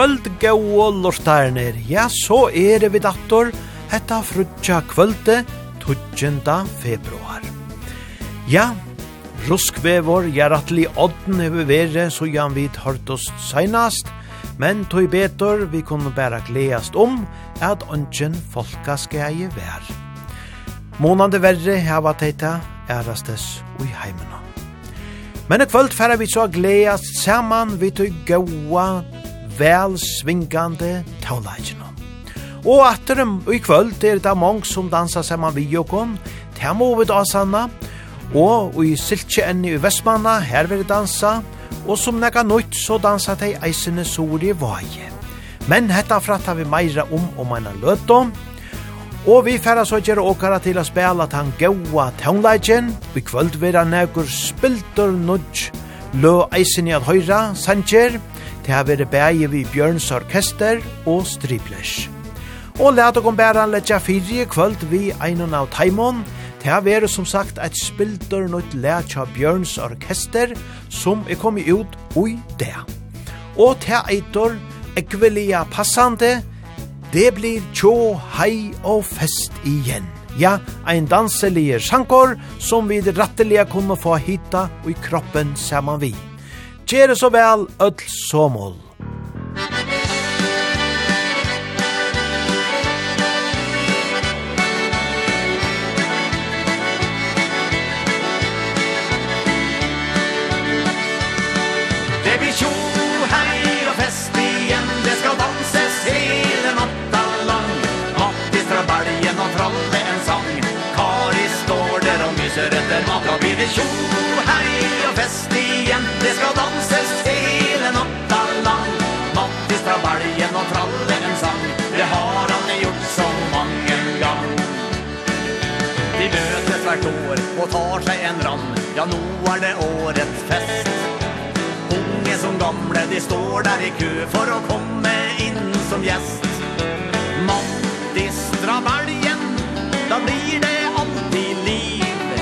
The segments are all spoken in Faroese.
kvöld gau lortarnir. Ja, så er vi dator, hetta frutja kvölde, 20. februar. Ja, ruskvevor, jaratli odden hefur vere, så jan vi hørtost seinast, men tog betor vi kunne bæra gleast om at ongen folkaskei vær. Månande verre hava teita ærastes ui heimena. Men i kvöld færa vi så gleast saman vi tog gaua vel svingande tåleikene. Og atter i kvöld er det mange som dansar saman vi jokon, temo vid Asanna, og i Siltje enn i Vestmanna, her vil dansa, og som nekka nøyt så dansa de eisene sori vaje. Men hetta frattar vi meira om om eina løtom, og vi færa så gjerra åkara til å spela tan gaua taunleikin, i kvöld vera nekur spiltur nudj, lø eisene at høyra, sanger, til å være bæge vi Bjørns Orkester og Striplers. Og let dere bære letja fyrje kvöld vi Einon av Taimon. til å være som sagt et spilder nødt letja Bjørns Orkester som er kommet ut ui det. Og til eitor ekvelia passande, det blir tjå, hei og fest igjen. Ja, ein danselige sjankor som vi ratteliga kunne få hitta og i kroppen saman vi. Kjere så vel, öll somol. Det blir tjo, hei og fest igjen, det skal danses hele natta lang. Mattis drar bergen og tralle en sang, Kari står der og myser etter mat, da blir det tjo, hei og fest tralle en sang. Det har han gjort så mange gang. De møtes hvert år og tar seg en rann Ja, nå er det årets fest. Unge som gamle, de står der i kø For å komme inn som gjest. Mann distra velgen Da blir det alltid liv.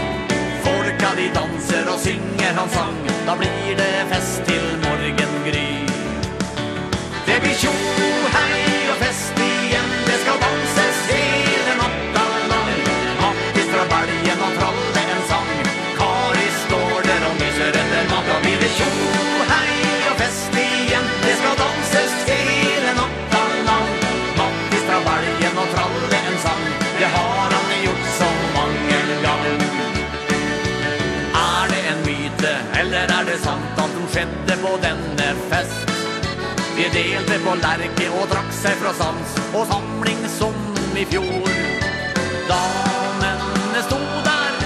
Folka de danser og synger hans sang. Da blir det fest til Det blir tjo, hei og fest igjen Det skal danses hele natta lang Mattis drar baljen og tralle en sang Kari står der og myser etter mat Och blir det tjo, hei og fest igjen Det skal danses hele natta lang Mattis drar baljen og tralle en sang Det har han gjort så mange gang Er det en myte eller er det sant At de skjedde på denne fest? Vi delte på lærke og drakk seg fra sans Og samling som i fjor. Damene stod der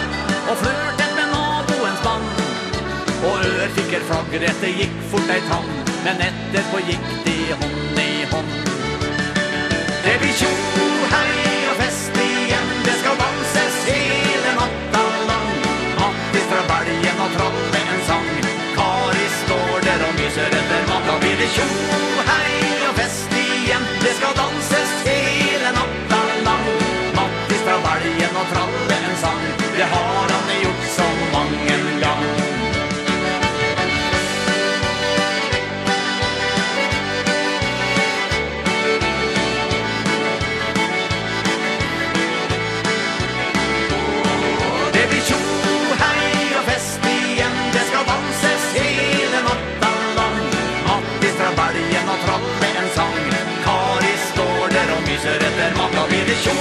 Og flørtet med naboens mann. Og ør fikk er flagger gikk fort ei tann Men etterpå gikk de hånd i hånd. Det blir tjo, hei og fest igjen. Det skal danses hele natta lang. Mattis fra bergen og tralle en sang. Kari står der og myser etter natta Blir det tjo, det har han gjort så mange gang Det blir tjo, hei og fest igjen. Det skal danses hele natta lang. Mattis fra bergen og trappe en sang. Kari står der og myser etter matta Blir det tjo,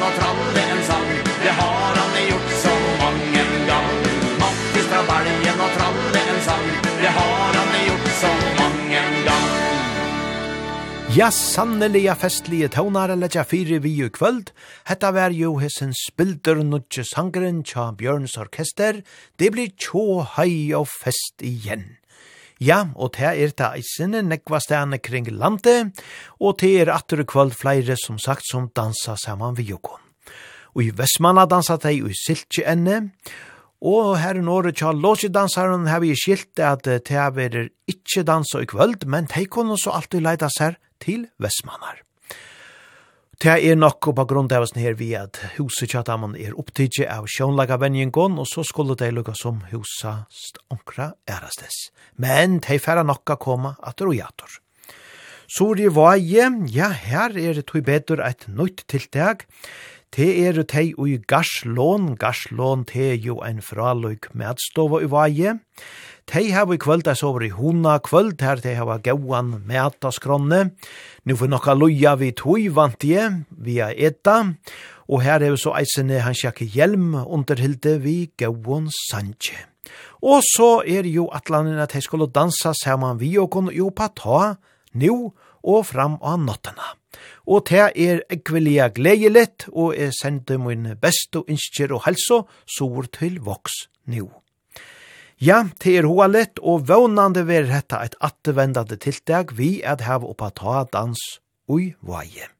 han å tralle en sang Det har han gjort så mange gang Mattis fra bergen å tralle en sang Det har han gjort så mange gang Ja, sannelige festlige tånare letja fire vi i kvöld. Hetta var jo hessen spilder nudje sangren tja Bjørns orkester. Det blir tjå hei og fest igjen. Ja, og det er det eisene nekva stene kring landet, og det er atter kvöld flere som sagt som dansa saman vi jokon. Og i Vestmanna dansa de i Siltje enne, og her i Norge tja låsjedansaren har vi skilt at det er ikke dansa i kvöld, men de kunne så alltid leida seg til Vestmannar. Det er nok på grunn av oss her vi at huset tjataman er opptidje av sjånlaga venjengon, og så skulle det lukka som huset stankra ærastes. Men de færa nokka koma at rojator. Sori vaje, ja, her er det tog bedre et nytt tiltak. Te er tei i garslån, garslån te jo ein fraløyk medstova i vaje. Tei hava i kvöld er sover i hona kvöld her tei hava gauan mæta skronne. Nu får nokka loja vi tui vantie via eta. Og her heva så eisene han sjakke hjelm underhilde vi gauan sanje. Og så er jo atlanen at hei skulle dansa saman vi og kun jo pata nu og fram av nottena. Og det er ekvelia gledelig, og jeg sender min beste innskjer og helso, sår til voks nu. Ja, det er hoa lett og vånande ver hetta et attevendande tiltak vi at hava oppa ta dans ui vaje.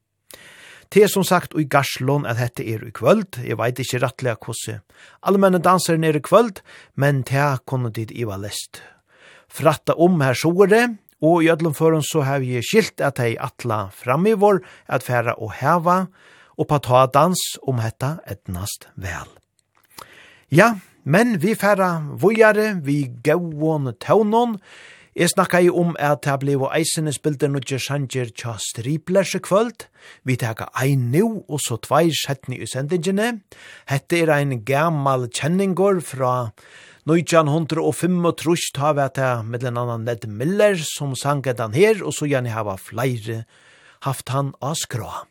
Det er som sagt ui garslån at hette er ui kvöld, jeg veit ikkje rattlega kosse. Allmenne danser er i kvöld, men det kunne dit iva lest. Fratta om her såre, og i ödlom foran så har vi skilt at hei atla fram i vår, at færa og heva, og ta dans om hetta etnast vel. Ja, Men vi færa vujare, vi gauon taunon. Jeg snakka i om at det blei eisene spilte nudje sanger tja striplerse kvöld. Vi teka ein nu og så tvei setni i sendingene. Hette er ein gammal kjenningor fra 1905 ta vi at det med en annan Ned Miller som sanget han her og så gjerne hava flere haft han av skråa.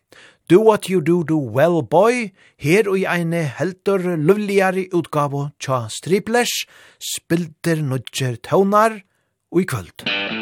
Do what you do do well, boy, her og eine heldur lulligare utgavo tja striplers, spilter nudger tøvnar og i kvöld.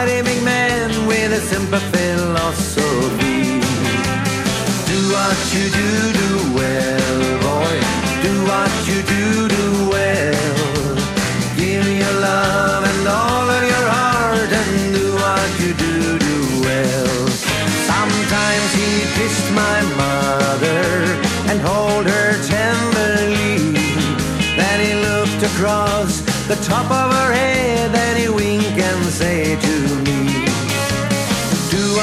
mighty big man with a simple philosophy. Do what you do, do well, boy. Do what you do, do well. Give your love and all of your heart And do what you do, do well. Sometimes he kissed my mother And hold her tenderly. Then he looked across the top of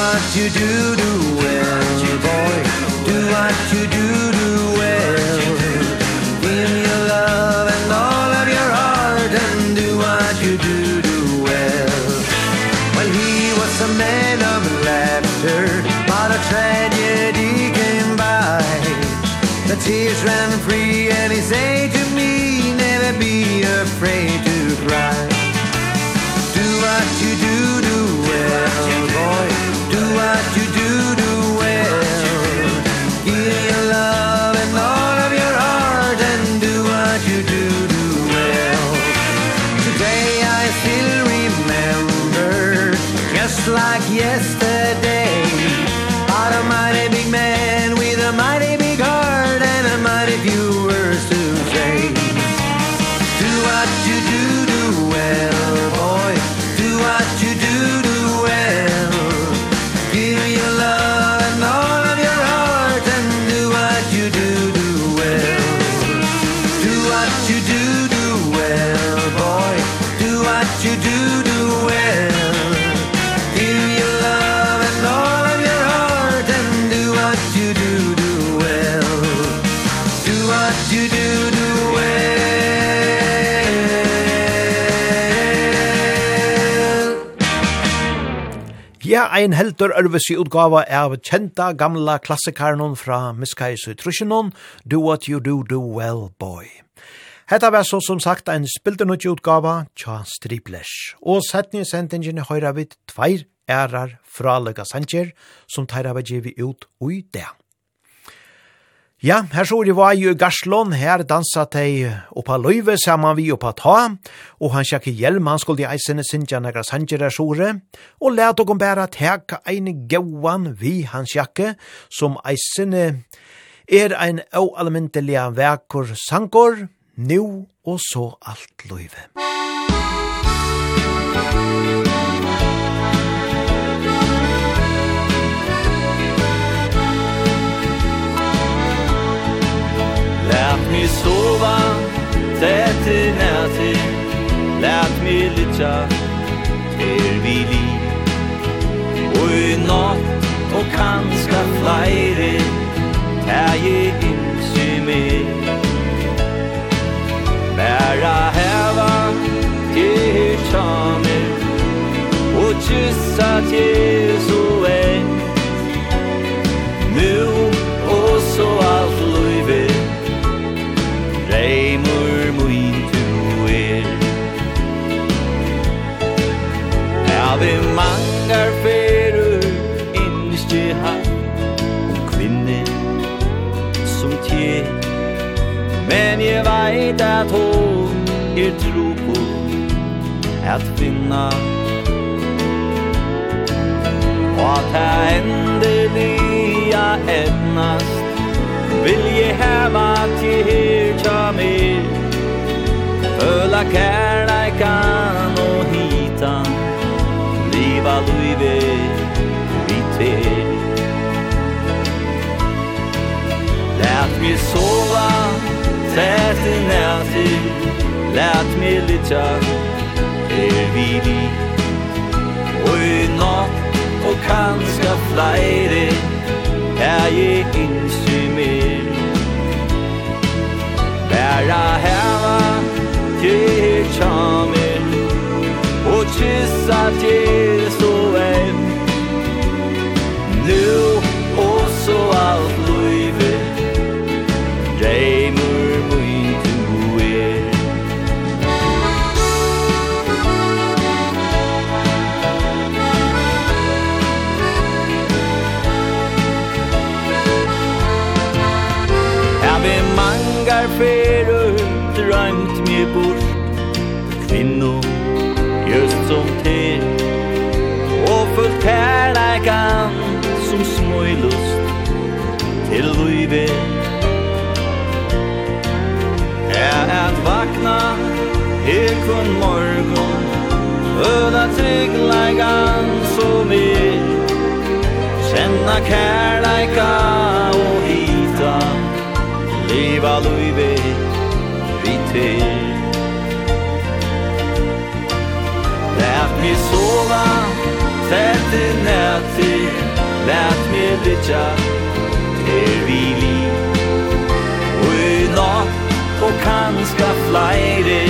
what you do do well boy. Do what you do do well give me your love and all of your heart and do what you do do well well he was a man of laughter but a tragedy came by. The tears ran free ein heldur ørvesi utgava av kjenta gamla klassikarnon fra Miskais og Trusjonon, Do What You Do Do Well Boy. Hetta var så som sagt ein spildenutj utgava tja Striplers. Og setni sendingen høyra vid tveir ærar fralega sanger som teira vi ut ui det. Ja, her så det var jo Garslån, her dansa de oppa løyve saman vi oppa ta, og han sjekke hjelm, han skulle i eisene sinja negra sanjere sore, og let og bæra teka ein gauan vi han sjekke, som eisene er ein au almindelig sankor, nu og så alt løyve. Musikk Lät mig sova Tät i näti Lät mig lytja Till vi li Og i natt Og kanska flere Teg i himsi med Bæra heva Til tjamer Og kyssa til ta endeliga etnast Vil je heva til her tja mer Føla kærleikan og hitan Liva luive vi ter Lät mi sova Tät i näti Lät mi litja Er vi vi Og i natt og kanska flere Er jeg innsy mer Bæra heva til tjamer Og kyssa til så från morgon. Öda tryggleikan som är Kjenna kärleika og hita Liva luive vi til Lät mi sova Tätt i nätti Lät mi lytja til vi li Og i natt og kanska flere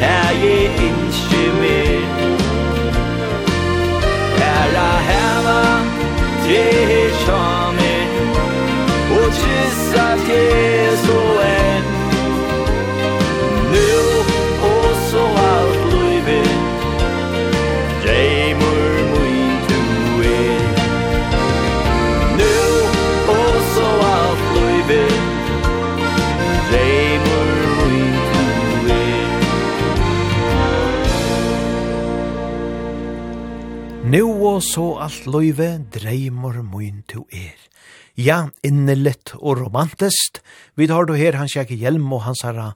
Her je innskje mer. Her a heva Tre sjamer Og trissa til så enn og så alt løyve dreimor moin to er. Ja, innelitt og romantist, vi tar du her hans jakke hjelm og hans herra,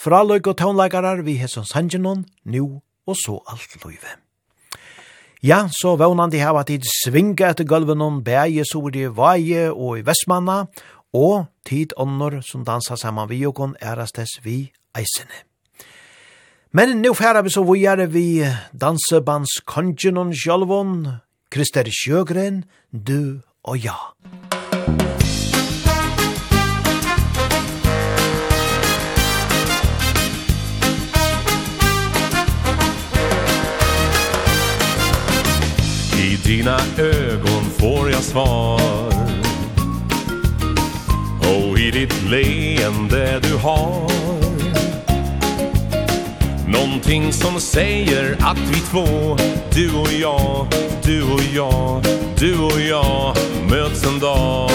fra løyg og taunleikarar vi hesson sangenon, nu og så alt løyve. Ja, så vånandi hava tid svinga etter gulvenon, bæje, sori, vaje og i Vestmanna, og tid ånder som dansa saman vi og ærastes vi eisene. Men nu færa vi så vujare vi dansebands kongenon sjolvån, Krister Sjøgren, du og ja. I dina ögon får jag svar Och i ditt leende du har Någonting som säger att vi två Du och jag, du och jag, du och jag Möts en dag.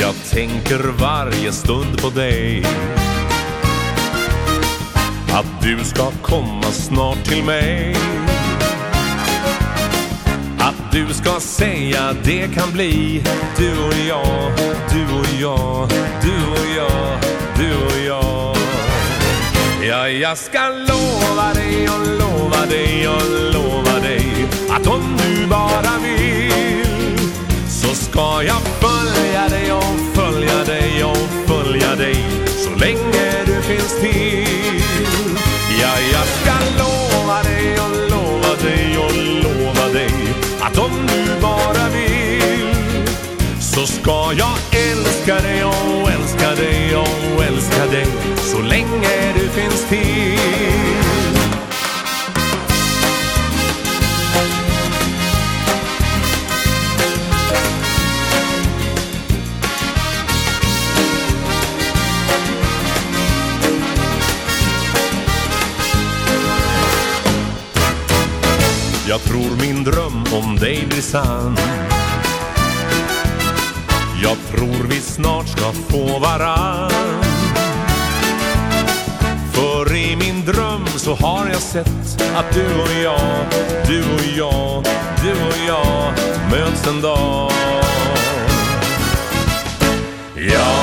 Jag tänker varje stund på dig. Att du ska komma snart till mig. Att du ska säga det kan bli Du och jag, du och jag, du och jag. Ja, jag ska lova dig och lova dig och lova dig Att om du bara vill Så ska jag följa dig och följa dig och följa dig Så länge du finns till Ja, jag ska lova dig och lova dig och lova dig Att om du bara Så ska jag älska dig och älska dig och älska dig Så länge du finns till. Jag tror min dröm om dig blir sann. Jag tror vi snart ska få varann. För i min dröm så har jag sett Att du och jag, du och jag, du och jag Möts en dag. Ja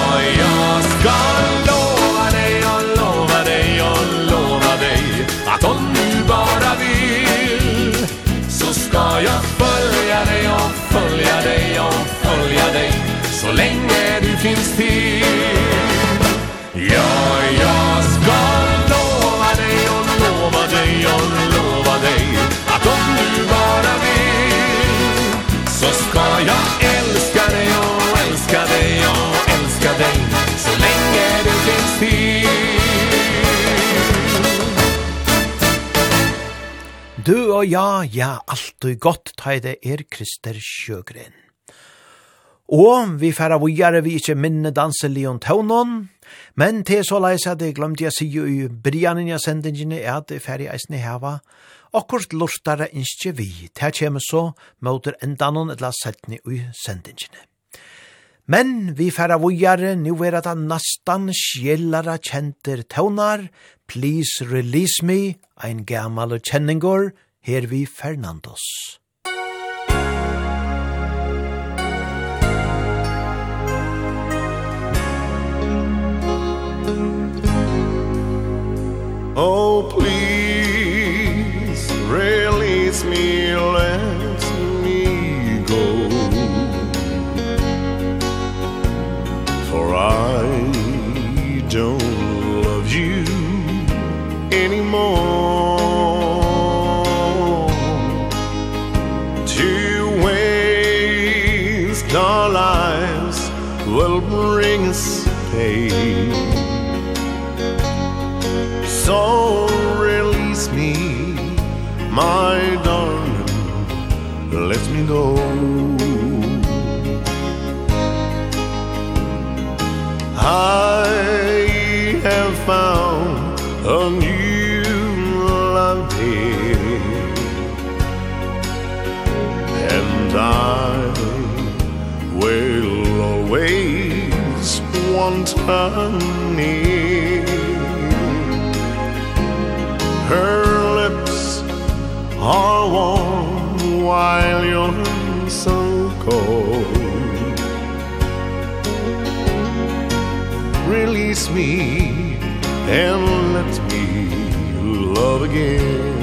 og ja, ja, alt og godt ta det er Krister Sjøgren. Og vi færa vujare vi ikkje minne danse Leon Taunon, men til så leis at jeg glemte jeg sige i brianen jeg sendingene er at færi eisne heva, akkurat lortare innskje vi, til kjem så møter endanon etla setni i sendingene. Men vi færa vujare, nu er at han nastan sjellara kjenter taunar, Please Release Me, ein gammal kjenningur, her vi Fernandos. Oh, please, release me, let me go For I don't love you anymore So release me, my darling, let me go. I have found a new love here. And I will always want her near. Her lips are warm while you're so cold. Release me and let me love again.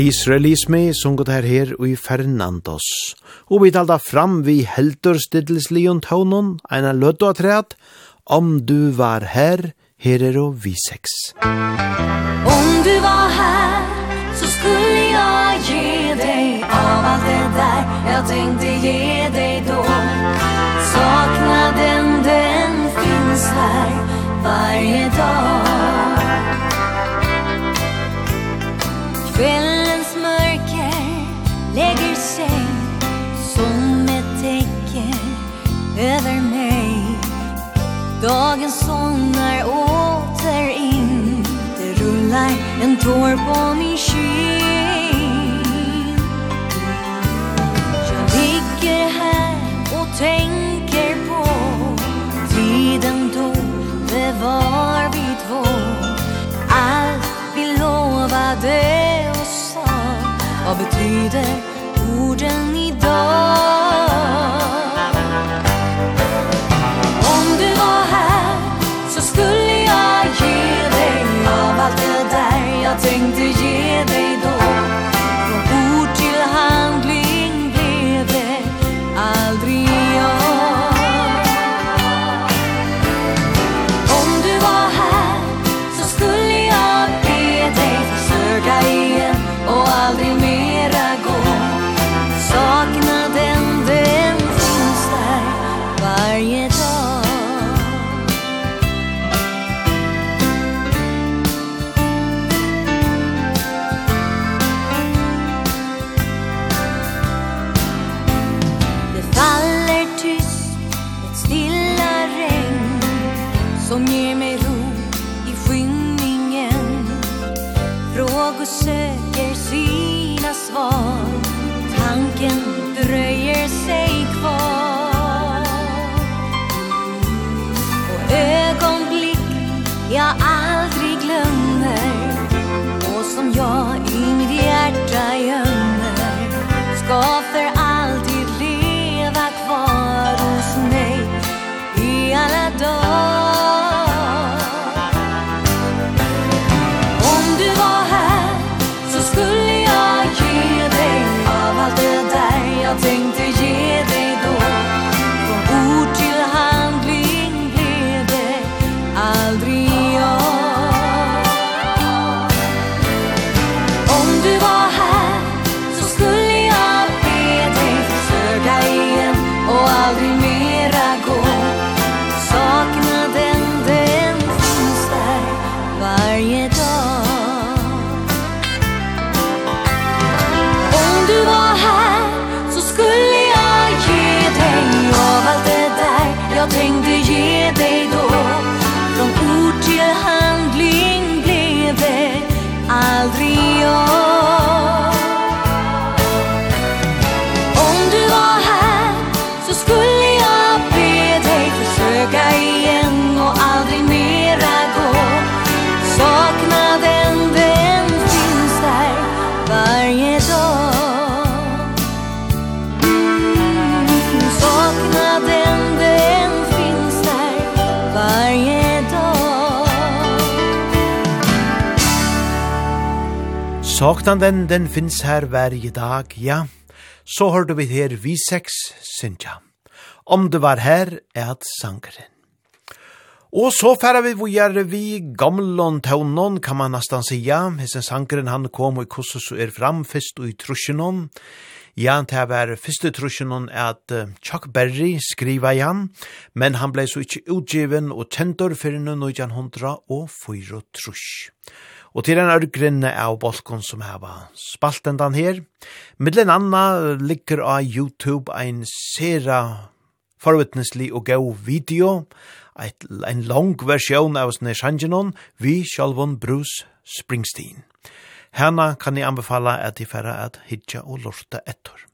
Release, release me, sunget her her og i Fernandos. Og vi talda fram vi heldur stiddelslion tånen, eina lødda og træt, om du var her, her er og vi seks. Om du var her, så skulle jeg gi deg av alt det der jeg tenkte gi deg då. Saknaden, den finnes her, varje dag. Kvelden Dagen somnar åter in. Det rullar en tår på min kind Jag ligger här och tänker på Tiden då det var vi två Allt vi lovade och sa Vad betyder Utan den, den her här varje dag, ja. Så hörde vi här vi seks, Sintja. Om du var här, er att sangren. Og så færa vi vågjere vi gamlon taunon, kan man nastan sija. Hessen sankeren han kom og kossus så er fram fyrst og i trusjonon. Ja, det var første trusjonon at Chuck Berry skriva igjen, men han blei så ikkje utgiven og tentor fyrir 1900 og 4 trusj. Og til en ørgrinne av bolkon som heva spalten den her. Middelen anna ligger av YouTube ein sera forvittneslig og gau video, eit, ein lang versjon av sånne sjangenon, vi sjalvon Bruce Springsteen. Herna kan jeg anbefala at de færre at hitja og lorta etter.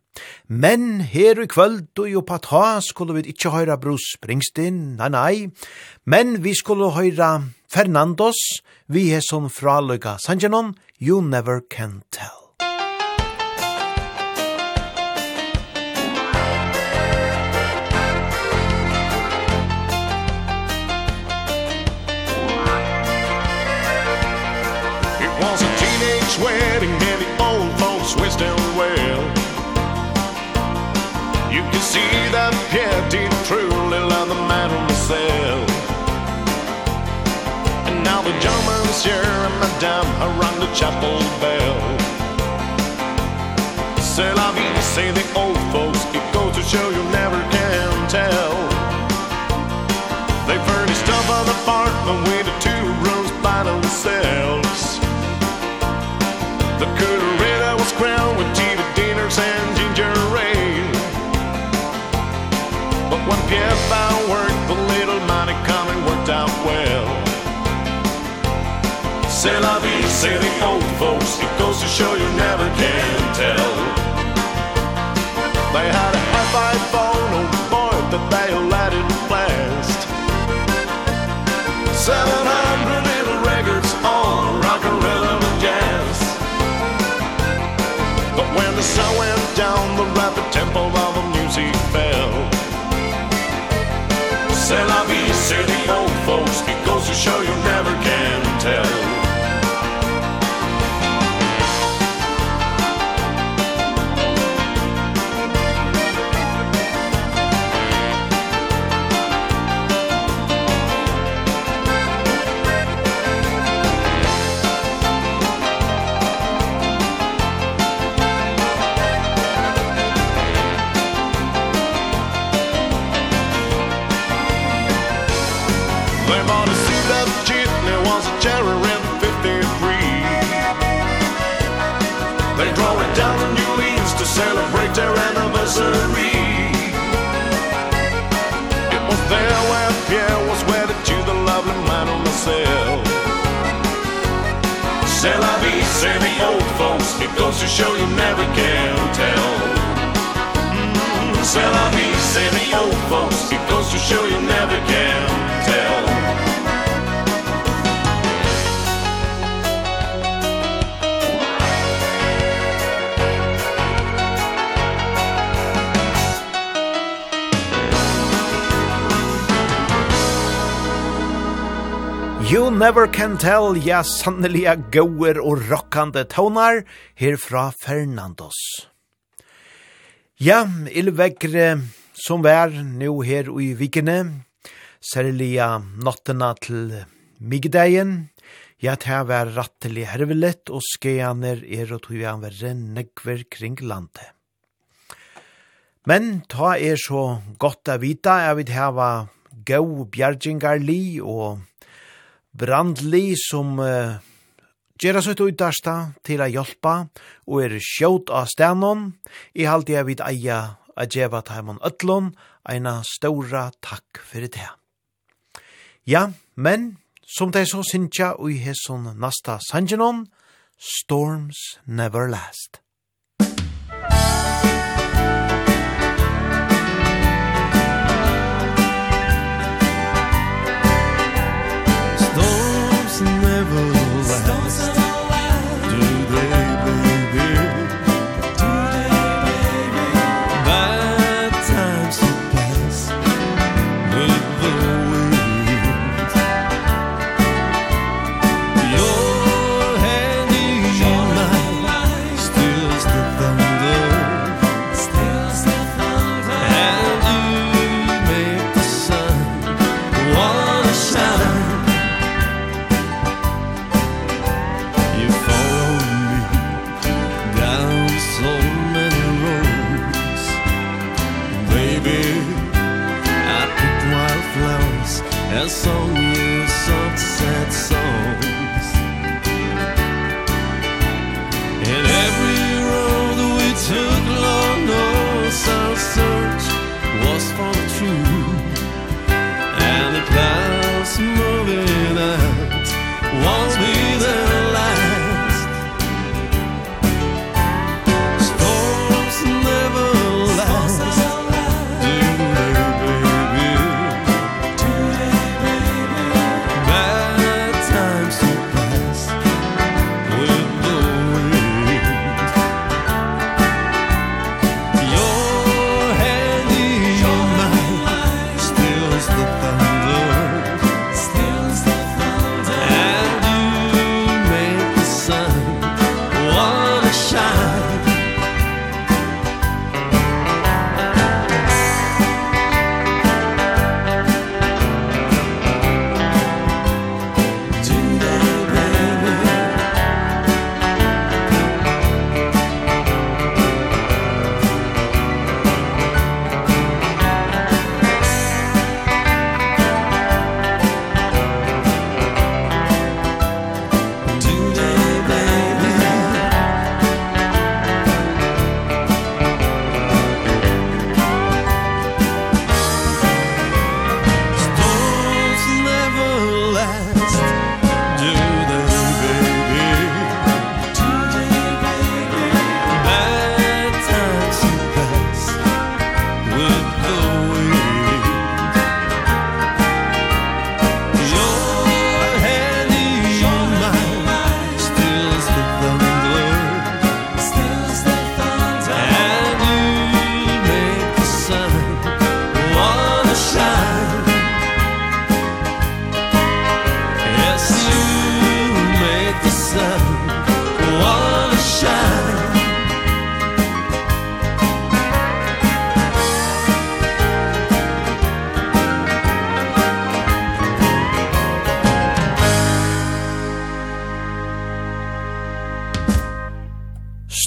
Men her i kvöld og jo pata skulle vi ikkje høyra Bruce Springsteen, nei nei, men vi skulle høyra Fernandos, vi er som fraløyga Sanjanon, You Never Can Tell. It was a teenage wedding and the old folks wisdom You see that Pierre truly love the mademoiselle And now the John here and Madame around the chapel bell. C'est la vie, say the old folks, it goes to show you never C'est la vie, c'est the old folks It goes to show you never can tell. They had a half-eyed phone on board That they let it blast 700 little records on rock and rhythm and jazz. But when the sun went down The rapid tempo of the music fell. C'est la vie, c'est the old folks It goes to show you never can tell. the old folks It goes to show you never can tell mm -hmm. Sell on me, the old folks It goes to show you never can You never can tell, ja, sanneliga gauer og rockande tonar, herfra Fernandos. Ja, illvegre som vær nu her i vikene, særliga nattena til migdeien, ja, det var rattelig hervelet, og skeaner er og tog han verre negver kring landet. Men ta er så godt å vita, jeg vil hava gau bjergingar li og brandli som uh, gjerra sutt utdarsta til a hjálpa og er sjót av stenon. I halde jeg vid eia a djeva taimon ötlun, eina stóra takk fyrir det. Ja, men, som det så synsja ui hesson nasta sangenon, Storms Never Last. Storms Never Last.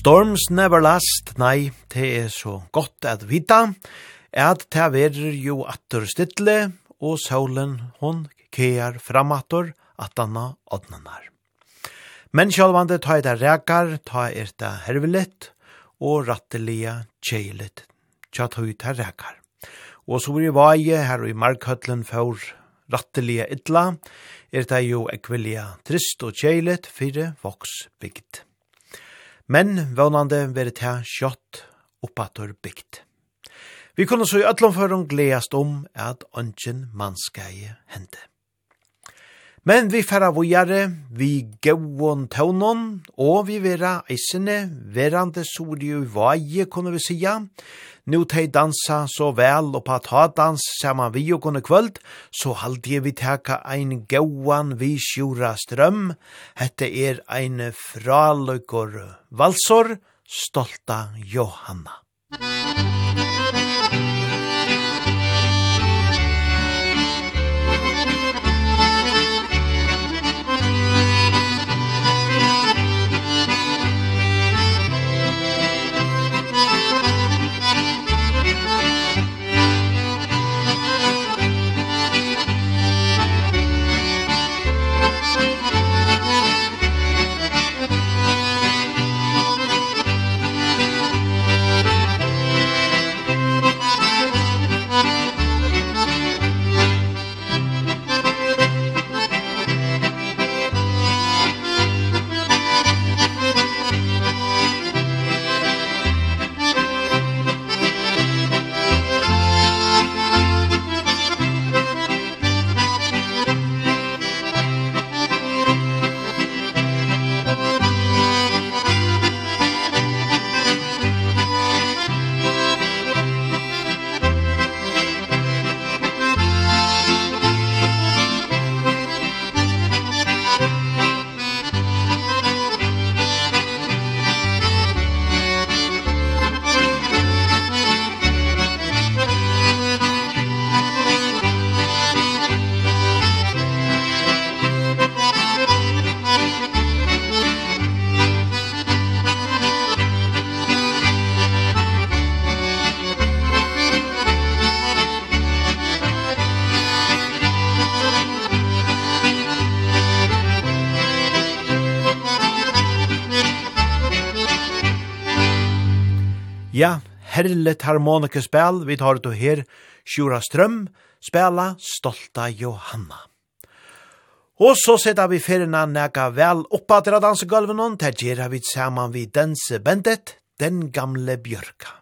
Storms never last, nei, det er så godt at vita, at det verer jo atter stille, og solen hon kear framator, atanna odnanar. Men sjálvande ta i det rekar, ta i det hervelet, og rattelia tjeilet, tja ta i det rekar. Og så blir vaje her i markhøtlen for rattelia ytla, er det jo ekvelia trist og tjeilet, fire voks bygd. Men vånande veri ta kjøtt oppator bygd. Vi kunne så i ætlomføring gledast om at ønsken mannskei hente. Men vi færa vågjare, vi gauon taunon, og vi vera eisene, verande sori i vaje, kunne vi sia. Nu tei dansa så vel, og pa ta dans saman vi og kunne kvöld, så halde vi teka ein gauan vi sjura strøm. Hette er ein fraløkor valsor, stolta Johanna. Musik perlet harmonike spel, vi tar det her, Sjura Strøm, spela Stolta Johanna. Og så setter vi ferina nega vel oppa til å danse gulven, og det gjør vi saman vi danse bandet, Den gamle bjørka.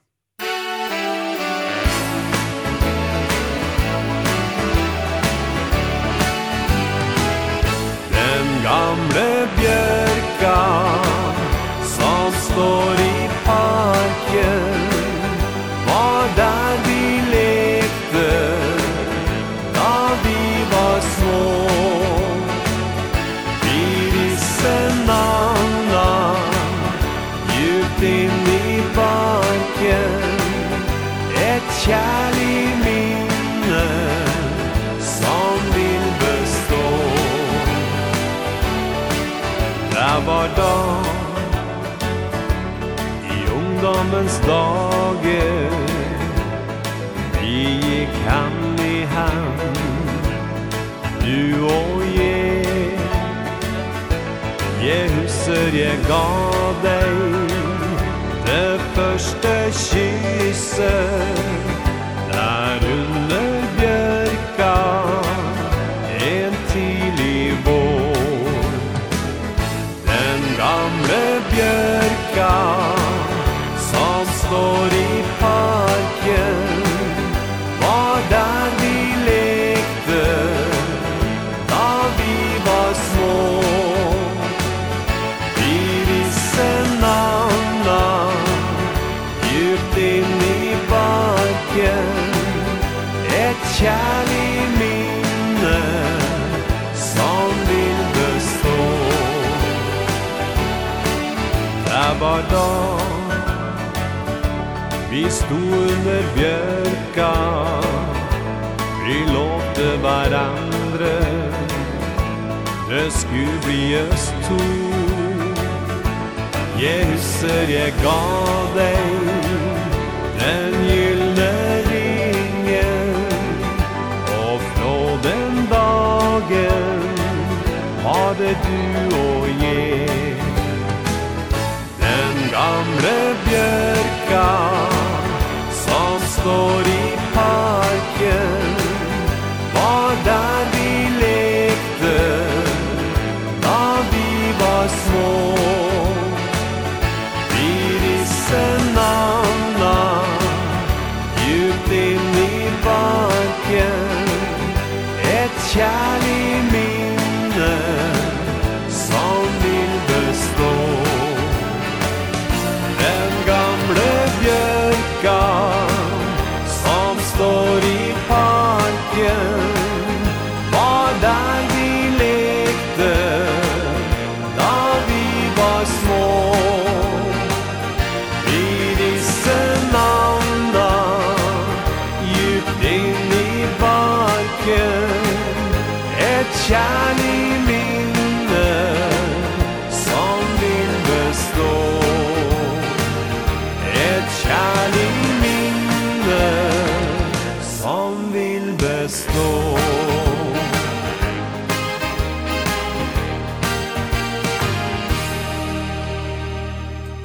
Den gamle bjørka som står i parken kärlig minne som vill bestå. Där var dag i ungdomens dager Vi gick hand i hand du och ge Je husker jeg gav deg Det første kysset Där under sto under bjørka Vi lovte hverandre. Det skulle bli oss to. Jeg husker jeg ga deg Den gyllne ringen Og fra den dagen Var det du og jeg. Den gamle bjørka björka står i parken.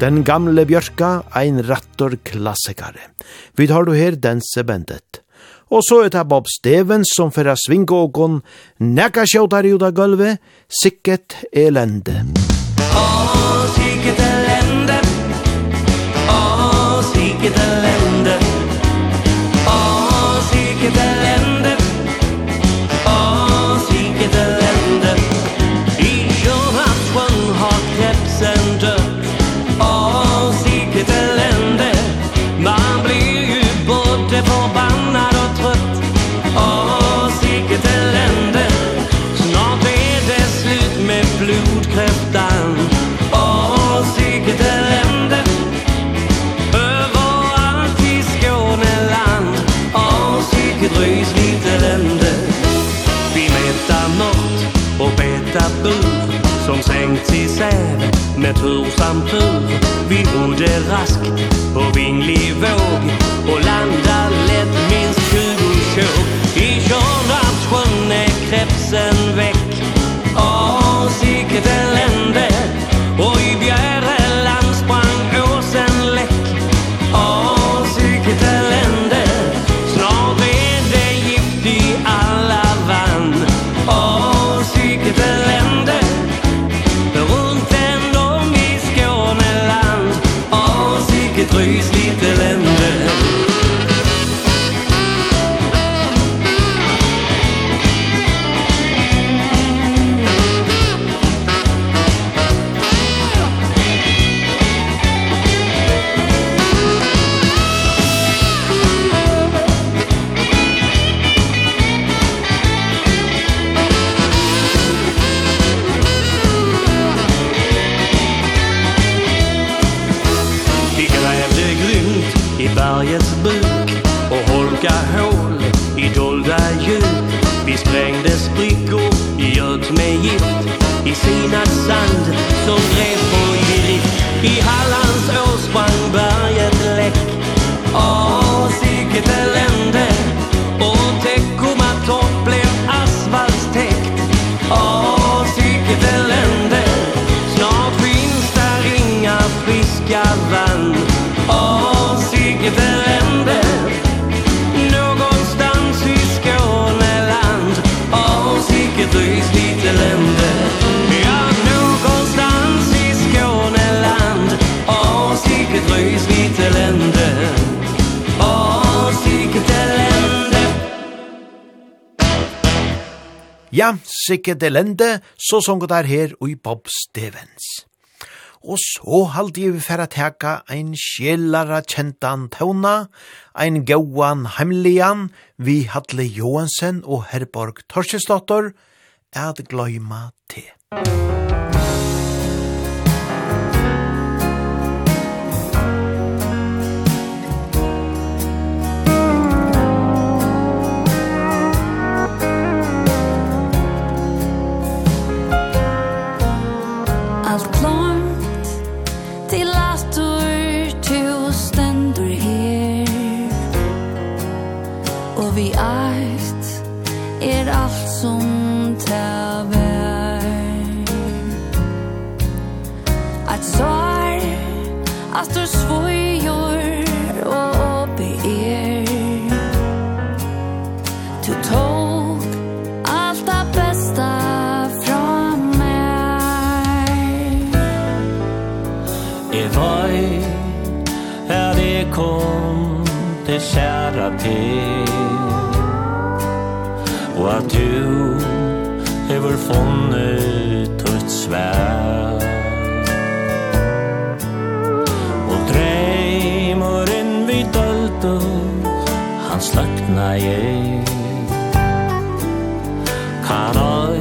Den gamle bjørka, ein rattor klassikare. Vi tar du her dense bendet. Og så er det Bob Stevens som fyrir svinga og gon, nekka sjåtar i ut gulvet, sikket elende. Åh, siket elende, åh, siket elende, shampoo vi under rask klassikke elende, så sånn der her og i Bob Stevens. Og så halde jeg vi færa teka ein sjelara kjentan tauna, ein gauan heimlian, vi Hadle Johansen og Herborg Torsjesdottor, at gløyma til. som ta vær At sår At du svojor Og oppe er Du tok Alt det beste Fra meg Jeg var Her det kom Det kjære til. svær Og dreimurinn vi döldu Han slakna ég Kan all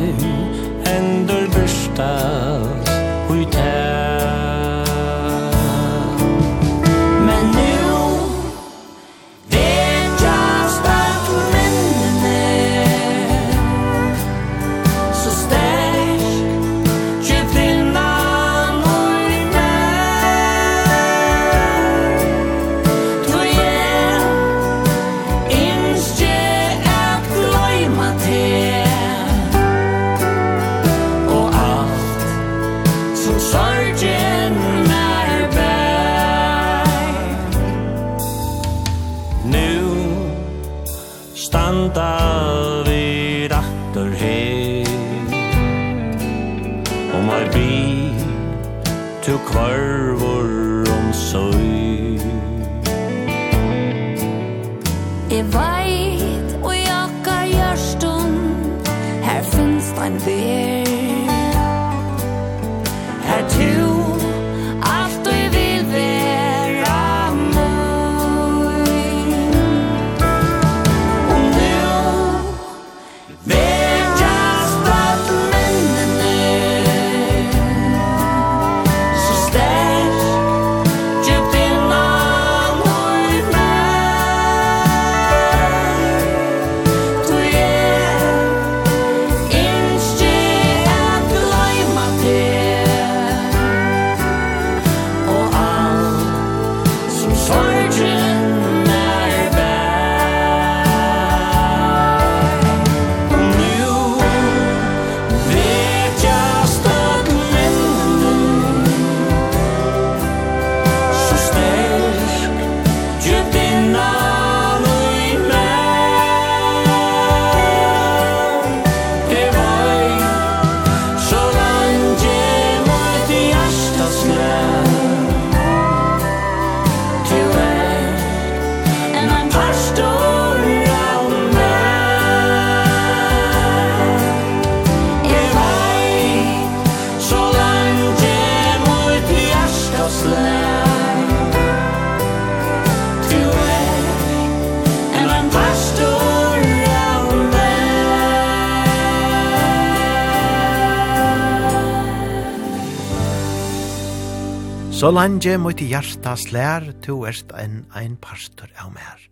Så lange mot hjarta slær, to erst en ein pastor av mer.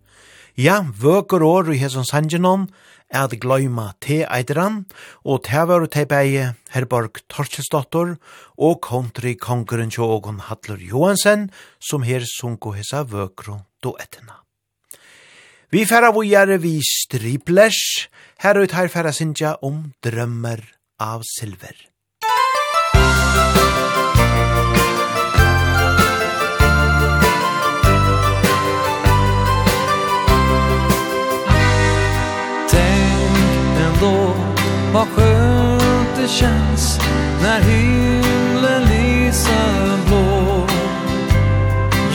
Ja, vøker år i hesson sangenon, er at gløyma te eitran, og te var te beie Herborg Torkjelsdottor, og country kongeren tjågon Hadler Johansen, som her sunko hesa vøkro etna. Vi færa vujare vi striplers, her ut her færa sinja om drømmer av silver. Musik Vad skönt det känns när himlen lyser blå.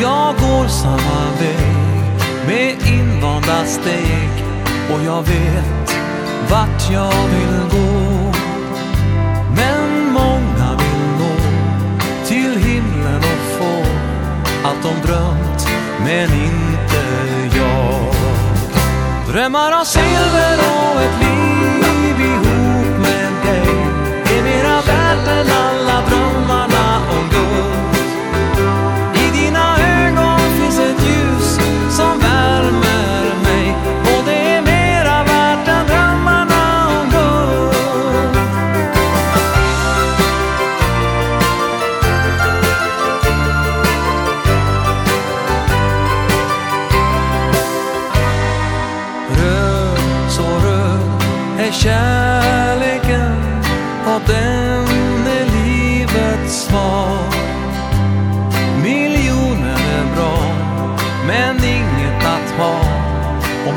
Jag går samma väg med invanda steg Och jag vet vart jag vill gå. Men många vill nå till himlen och få Allt de drömt men inte jag. Drömmar av silver och ett liv i alla värden, alla drömmarna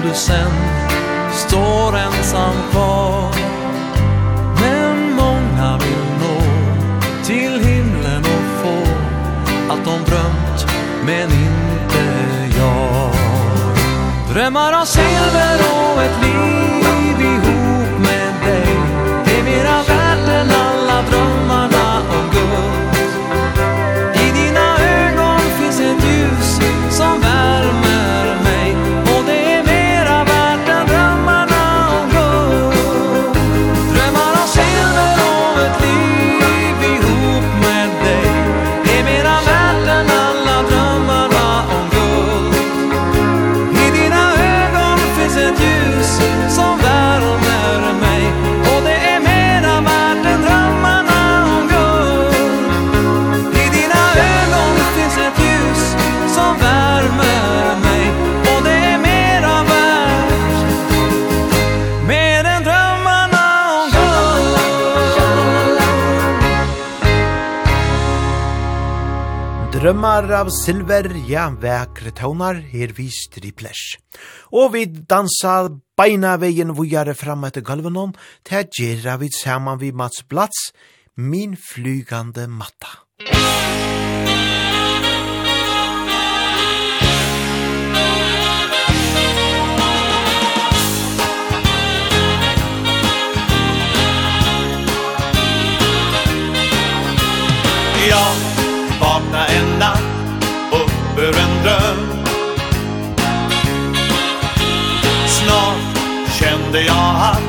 du sen står ensam kvar. Men många vill nå till himlen och få Allt de drömt men inte jag. Drömmar av silver och ett liv Drømmar av silver, ja, vekre tøvnar, her vi striplers. Og vi dansa beina veien vujare fram etter galvenon, til gjerra vi saman vi Mats Blats, min flygande matta. kunde jag haft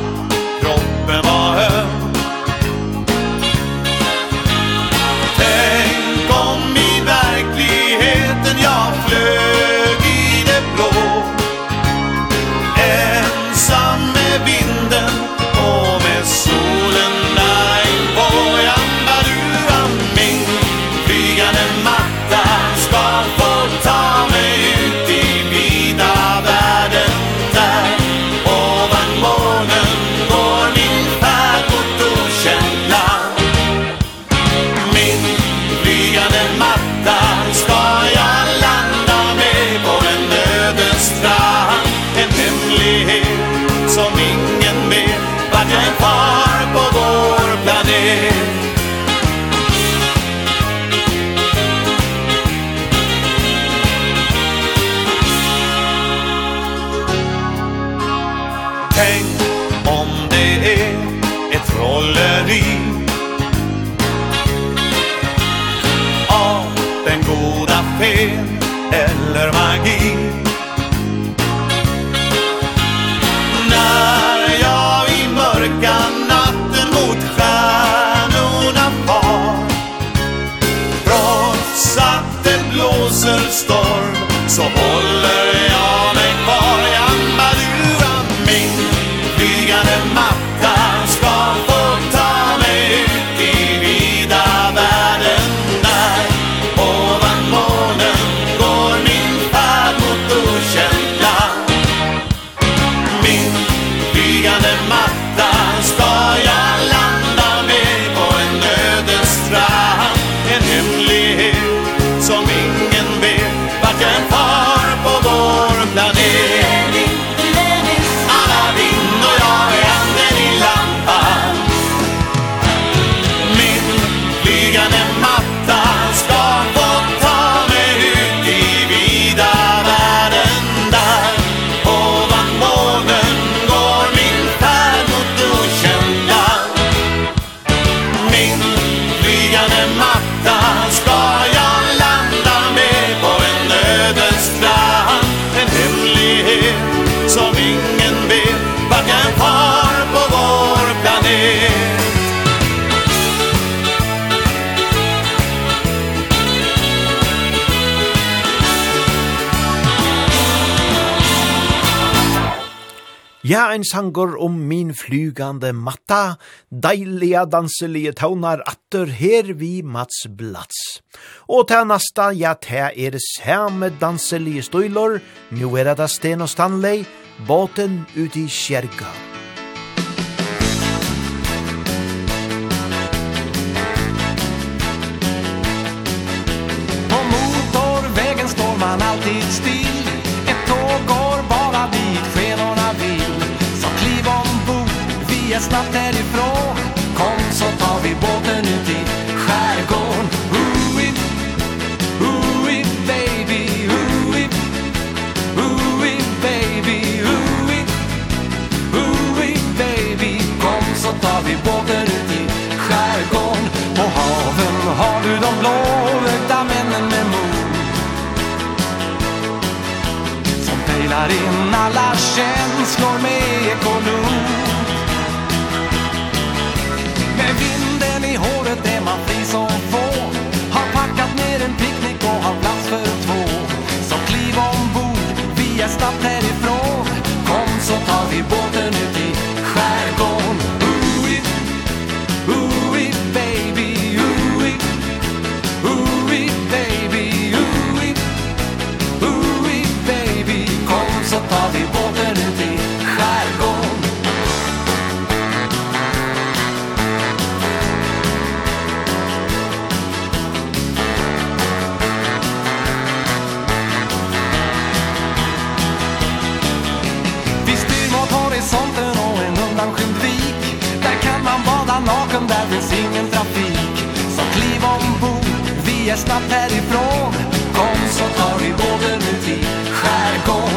ein sangur om min flygande matta, deilige danselige tånar atter her vi Mats Blats. Og til nasta, ja, til er det samme danselige støylor, nu er det Sten og Stanley, båten ut i kjerga. På motorvägen står man alltid stil är snabbt härifrån Kom så tar vi båten ut i skärgården. Ooh-wee, ooh-wee baby? Ooh-wee, ooh-wee baby? Ooh-wee, ooh-wee baby? Kom så tar vi båten ut i skärgården. På haven har du de blåögda männen med mod Som pejlar in alla känslor med ekonomi. man bli som få. Har packat ner en picknick och har plats för två. Så kliv ombord, vi är snabbt här. snabbt härifrån. Kom så tar vi båten ut i skärgården.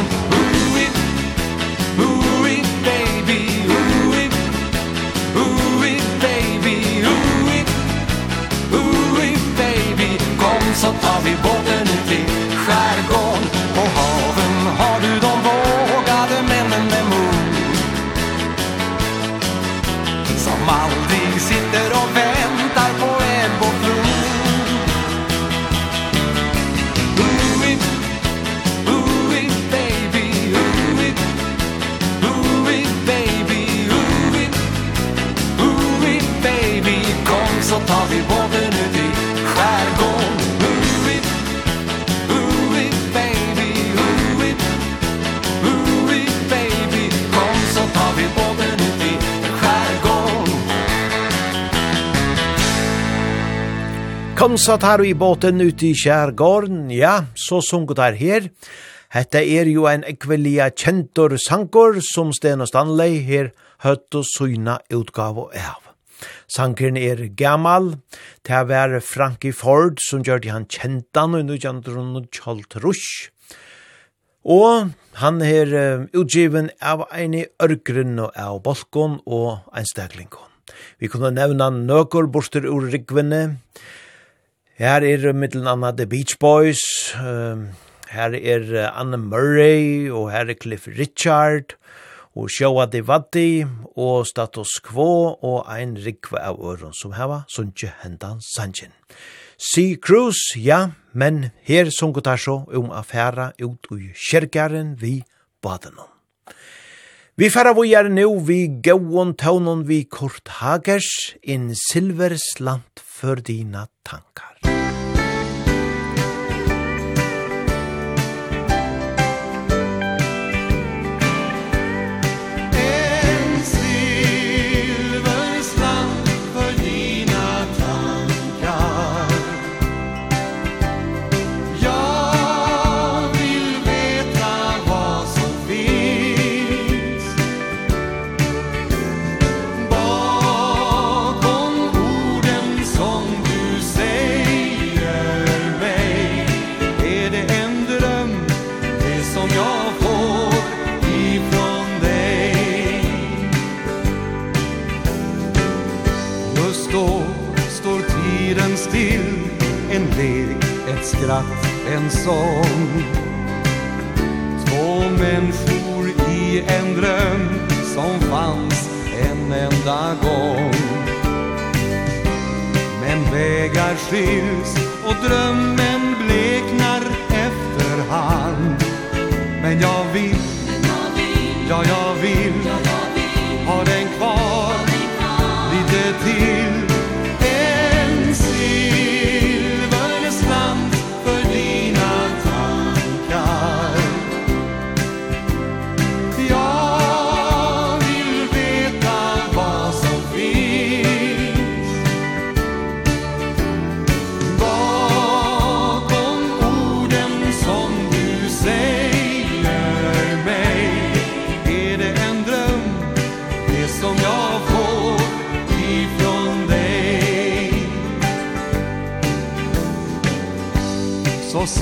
så tar i båten ute i kjærgården, ja, så sunget der her. Hette er jo en ekvelia kjentor sankor som Sten og Stanley her høtt og syna utgave av. Sankeren er gammal, det er vær Frankie Ford som gjør det han kjentan og nu kjentron og kjalt rush. Og han er um, utgiven av en i ørgrunn og av balkon og en steglingon. Vi kunne nevna nøkker borster ur rikvene, Her er mittelen anna The Beach Boys, um, her er Anne Murray, og her er Cliff Richard, og Showa Devati, og Status Quo, og ein rikve av øron som heva, sunnje hendan sanjen. Si Cruz, ja, men her sunkutar så om affæra ut ui kjerkjaren vi badenom. Vi færa vi er nu vi gauon tånon vi kort hagers, in silver slant för dina tankar. skratt, en sång. Två människor i en dröm som fanns en enda gång. Men vägar skiljs och drömmen bleknar efterhand. Men jag vill, ja jag vill, ha den kvar lite till.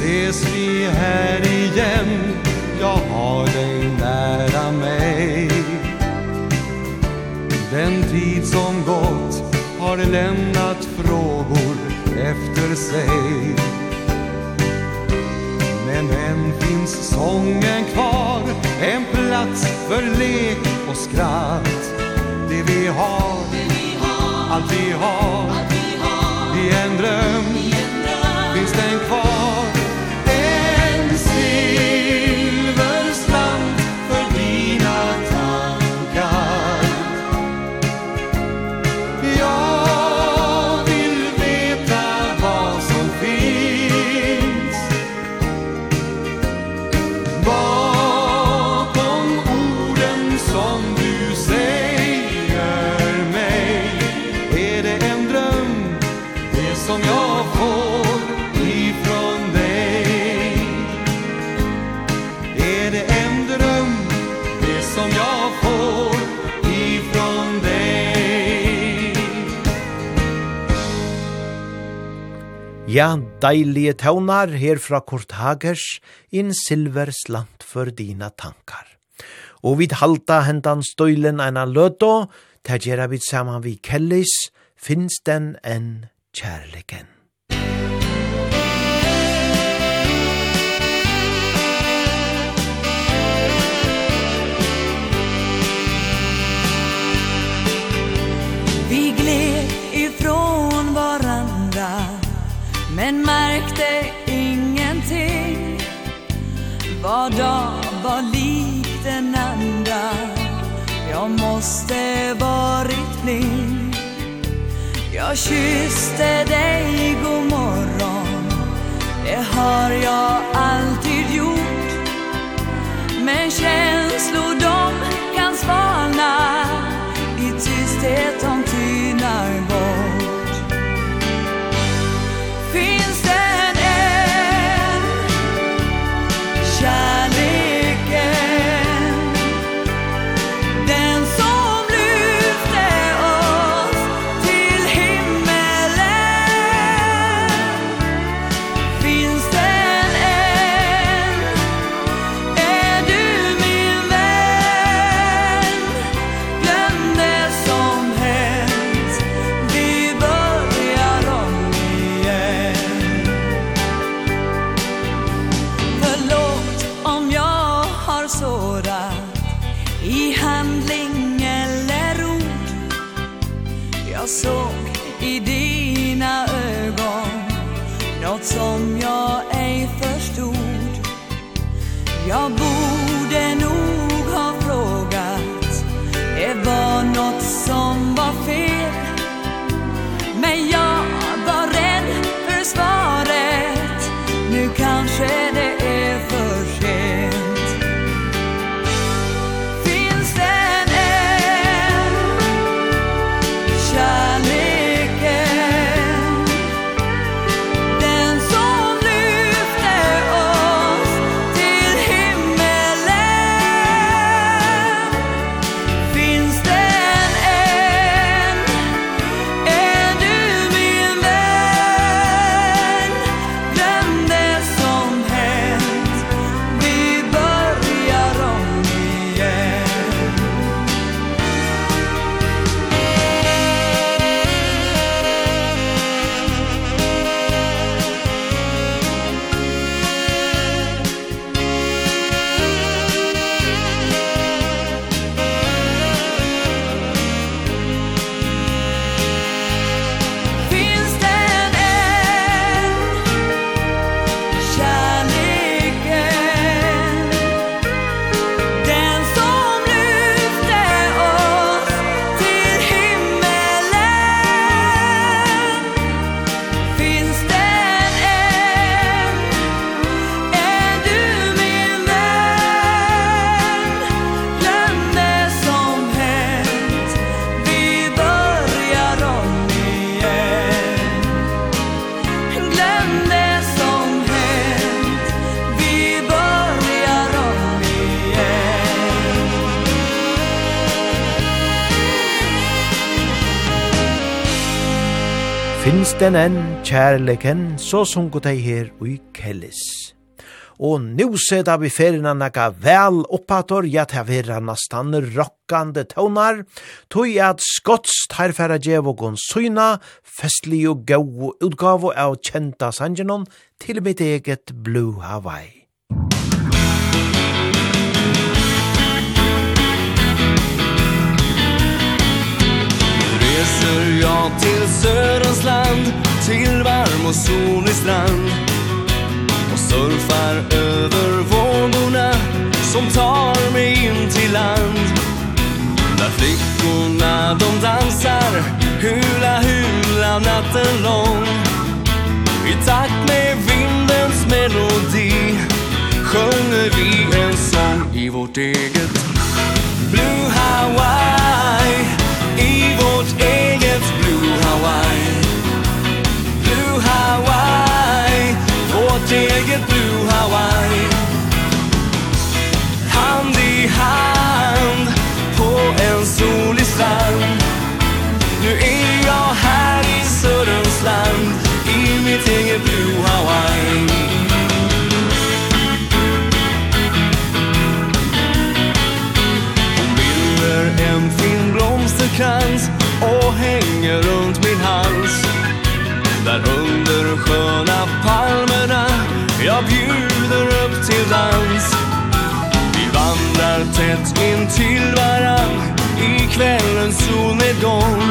Ses vi här igen Jag har dig nära mig. Den tid som gått har lämnat frågor efter sig. Men än finns sången kvar En plats för lek och skratt. Det vi har, det vi har allt vi har, allt vi har. I en dröm, I en dröm. finns den kvar. Ja, deilige tøvnar her fra Kurt Hagers, in silver slant for dina tankar. Og vid halda hendan støylen eina løto, ta gjerra vid saman vi kellis, finst den en kjærleken. Var dag var lik den andra Jag måste varit blind Jag kysste dig god morgon. Det har jag alltid gjort. Men känslor de kan svalna. I tysthet om den enn kjærleken, så sunko dei her ui kellis. Og nu seta vi ferina naga vel oppator, ja ta vera nastan rockande tonar, tog at skotts tarfæra djevogon syna, festlig og gau utgavo av kjenta sangenon til mitt eget Blue Hawaii. reser jag till Sörens land Till varm och solig strand. Och surfar över vågorna Som tar mig in till land. Där flickorna de dansar Hula hula natten lång. I takt med vindens melodi Sjunger vi en sång i vårt eget Blue Hawaii vårt eget Blue Hawaii. Blue Hawaii. Vårt eget Blue Hawaii. Hand i hand På en solig strand. Nu är jag här i Sörens land I mitt eget Blue Hawaii. Hon bilder en fin blomsterkrans och hänger runt min hals. Där under sköna palmerna jag bjuder upp till dans. Vi vandrar tätt in till varann i kvällens solnedgång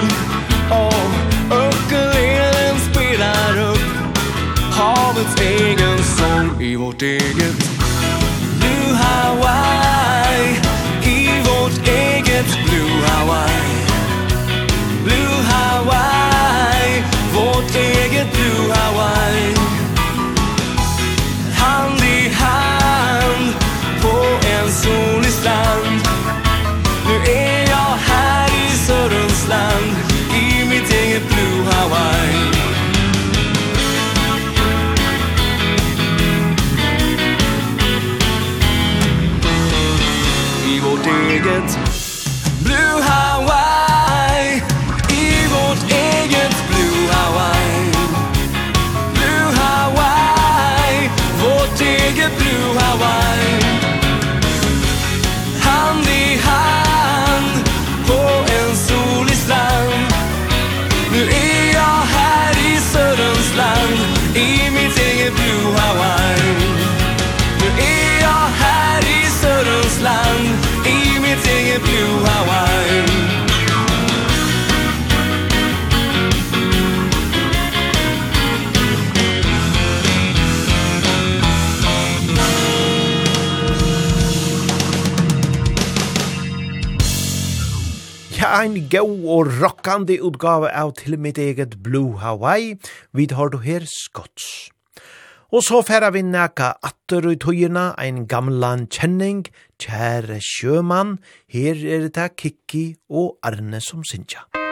Och öckelelen spelar upp havets egen sång i vårt eget. Blue Hawaii i vårt eget Blue Hawaii. ein gau og rockande utgave av til mitt eget Blue Hawaii, Vi har du her skots. Og så færa vi næka atter i tøyina, ein gamlan kjenning, kjære sjømann, her er det Kikki og Arne som sinja. Musikk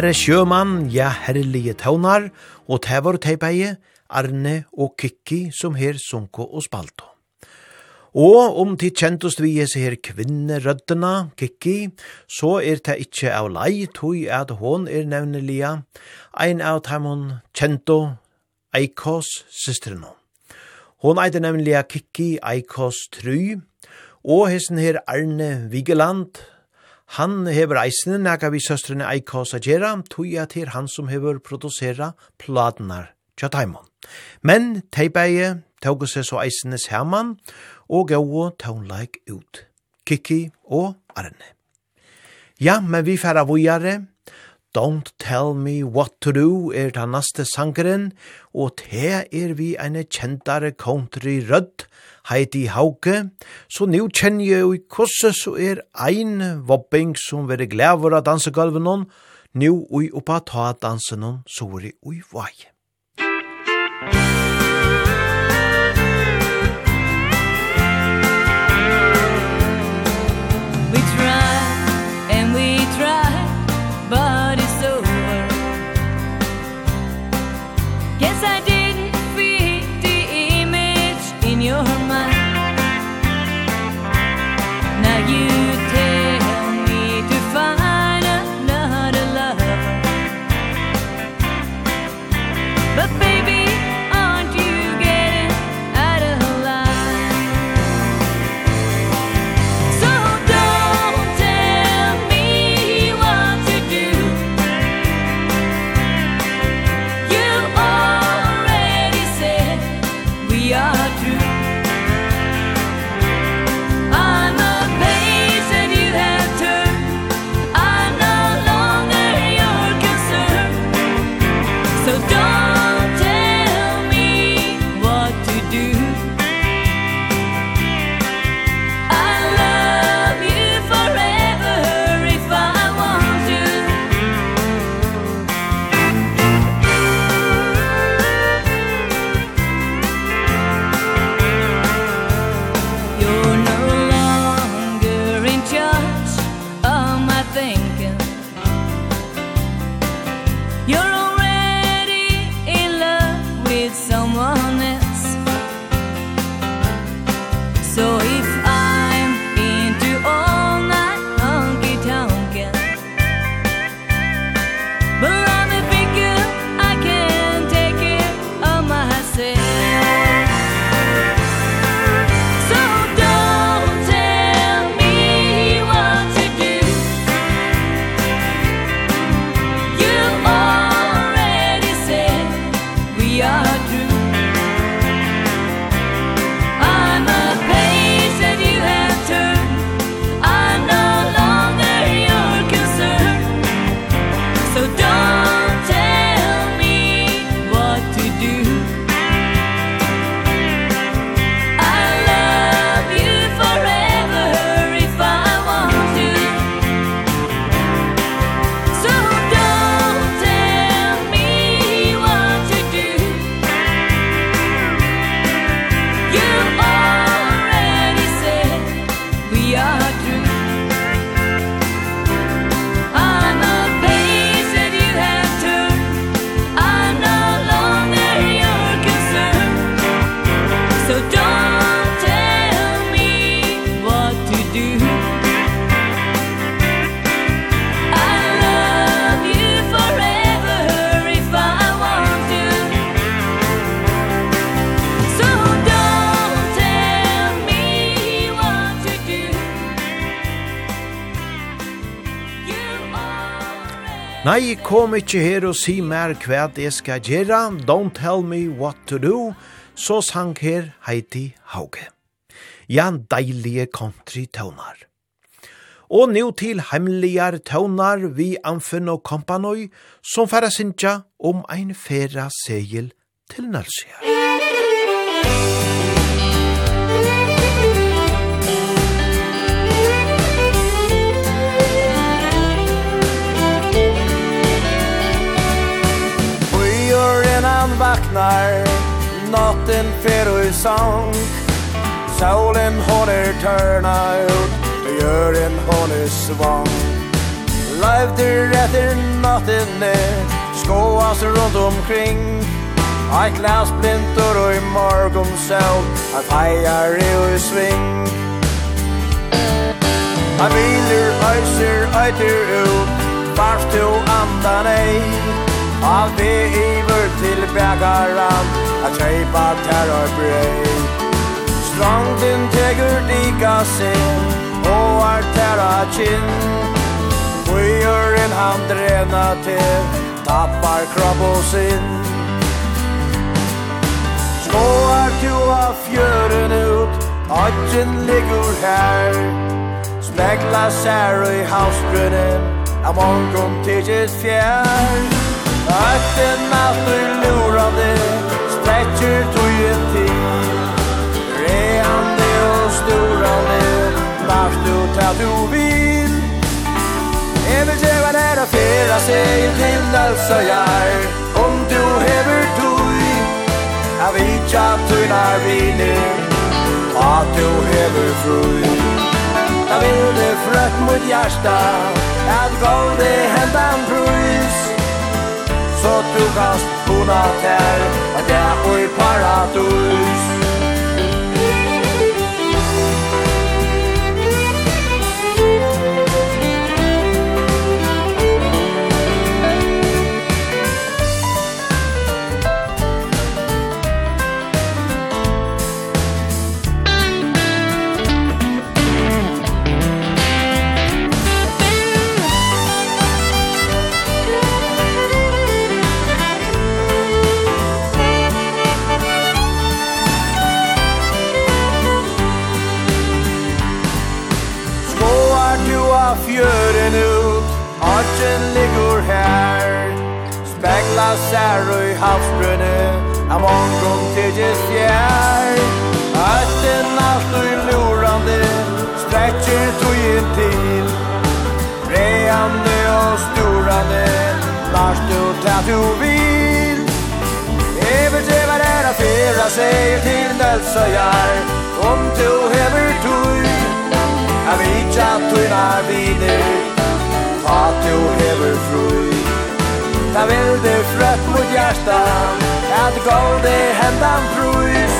Herre Sjømann, ja herlige tøvnar, og tævar og teipeie, Arne og Kikki som her sunko og spalto. Og om tid kjentost vi er her kvinnerøddena, Kikki, så er det ikkje av lei, tog at hon er nevnelia, ein av taimon kjento Eikos systrene. Hon eide nevnelia Kikki Eikos Try, og hessen her Arne Vigeland, Han hever eisene nega vi søstrene Eikos Agera, tog jeg til han som hever produsera platnar tja taimon. Men teipeie tog seg så eisene saman og gau taunleik ut. Kiki og Arne. Ja, men vi færa vujare. Don't tell me what to do er ta naste sangeren, og te er vi ene kjentare country rødt Heidi Hauke, så nu kjenner jeg jo i kosse så er ein vobbing som vil glæver av dansegulven nå, nu i oppa ta dansen så er det ui vaje. Nei, kom ikkje her og si mer hva det skal gjøre, don't tell me what to do, så sang her Heidi Hauge. Jan deilige country tøvnar. Og nu til hemmeligar tøvnar vi Amfen og Kompanoi, som færa sinja om ein færa segel til Nalsja. Musikk vaknar Natten fer i sång Solen håller törna ut Det gör en håller svang Löjvder efter natten är Skåas runt omkring. Ein glas blintor og i morgon sol Ein fajar i och sving. Ein biler, øyser øyter ut Varf to andan ei Av det i til bægaran a treipa terror brei Stranden tegur dika sin Og er terra kin Bøyer en hand rena til Tappar kropp og sin. Skåar tu av fjøren ut Adjen ligger her Spekla sær i havsbrunnen Av morgon tidsit fjær Ötterna förlorade sträcker tog ju tid Reande och storande vars du tar du vill. Eventuellt är det flera sig till alltså jag Om du hever tog Jag vet jag tog när vi nu Att du hever fru. Jag vill det frött mot hjärsta Att gå det hendan prus brus Så du kan spona til At jeg er i paradis. sær og i havsbrunne Han omgång til just fjær Øtten alt og i lorande Stretcher togen til. Reande og storande Lars du tar du vil. Everdrevar er a fyrra seg til nølsøyar Om du hever tog Jeg vet at du er videre. At du hever fru Ta vilde frøtt mot hjärtan At gav det händan prus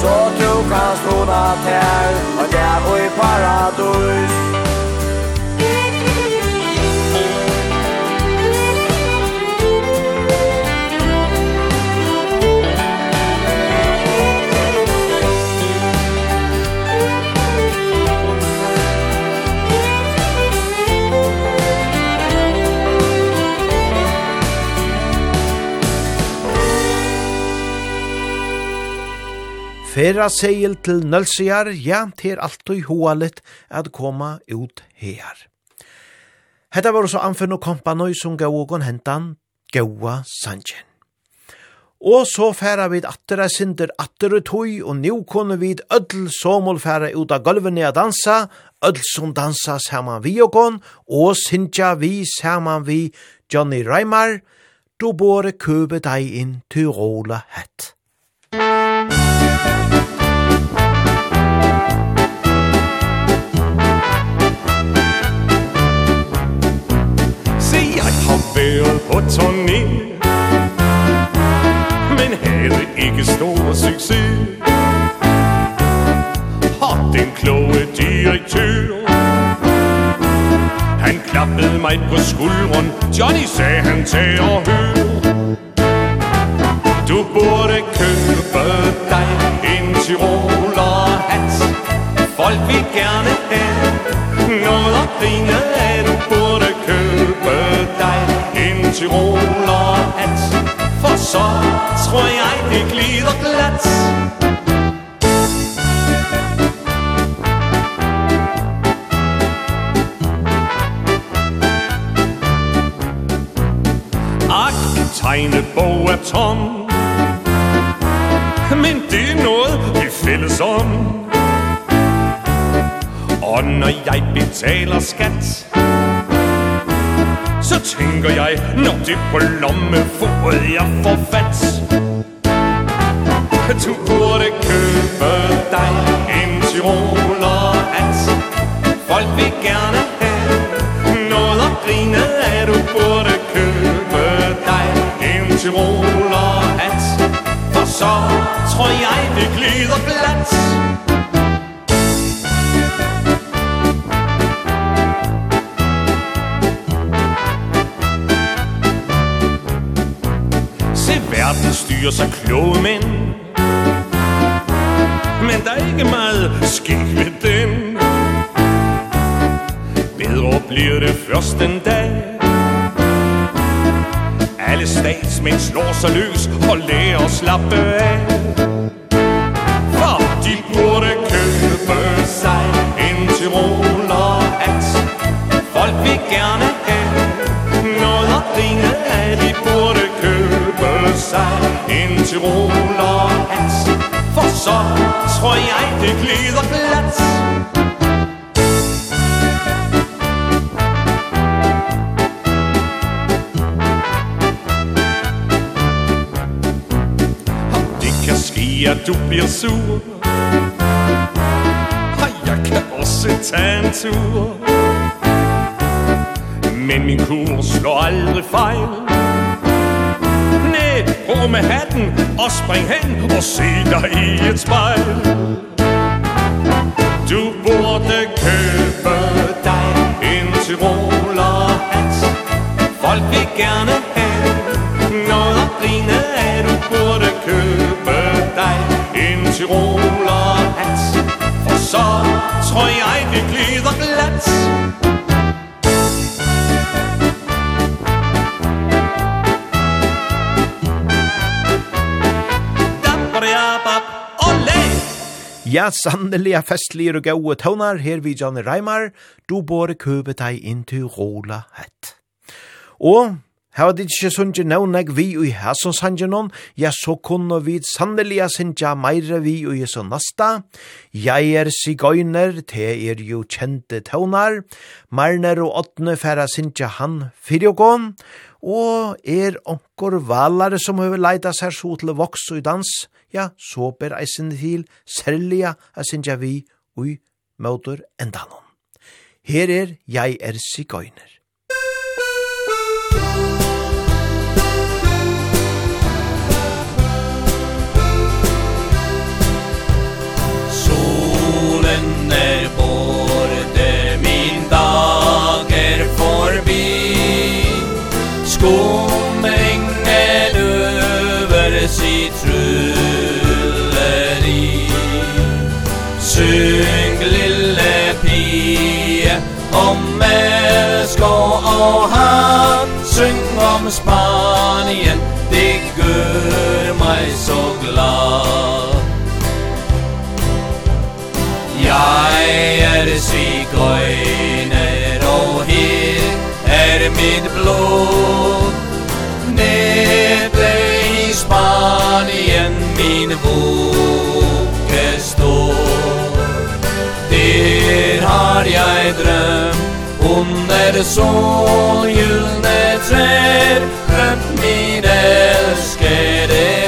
Så tog kan stona ter Og där och i paradis Fera seil til Nølsiar, ja, til alltid hoalit at koma ut her. Hetta var så anfinn og kompanoi som gav og hentan gaua sanjen. Og så færa vid attera synder attere tøy, og nu kunne vid ødel somol færa ut av gulvene a dansa, ødel som dansa saman vi og kon, og syndja vi saman vi Johnny Reimar, du bore købe deg inn til rola hett. været på turné Men havde ikke stor succes Og den kloge direktør. Han klappede mig på skulderen. Johnny sagde han til at høre. Du burde købe dig en Tiroler hat. Folk vil gerne have noget at grine af. Du burde tyrolerhat For så tror jeg det glider glat Ak, tegnebog er tom Men det er noget, vi fælles om. Og når jeg betaler skat Så tænker jeg, når det på lommefod jeg får fat. Du burde købe dig en tyroler at. Folk vil gerne have noget at grine af. Du burde købe dig en tyroler at. For så tror jeg, det glider glat. siger sig kloge mænd Men der er ikke meget skik ved dem. Bedre bliver det først en dag. Alle statsmænd slår sig løs og lærer at slappe af. tyroler-hat For så tror jeg det glider glat. Og det kan ske at du bliver sur. Og jeg kan også tage en tur. Men min kur slår aldrig fejl på med hatten og spring hen og se dig i et spejl. Du burde købe dig en tyroler hat. Folk vil gerne have noget at grine af. Du burde købe dig en tyroler hat. For så tror jeg, det glider glat. Ja, sannelig festlige og gode tøvnar, her vi Janne Reimar, du bore købe deg inn til rola hett. Og Hava dit ikkje sunnje nevneg vi ui hæsson sanje non, ja så kunne vi sannelia sinja meire vi ui så nasta. Jeg er sigøyner, te er jo kjente tøvnar, marner og åttne færa sinja han fyrjogån, og er onkor valare som høver leida seg så til voks og dans, ja, så ber eisen til, særlig jeg synes vi ui møter enda. Her er Jeg er sigøyner. Solen er borte, min dag er forbi. Skål! Syng lille pie om elsker og han. Syng om Spanien, det gør mig så glad. Jeg er sigrøyner og her er mitt blod. Nede i Spanien min vod. jeg drøm Under solgyldne trær Drømt min elskede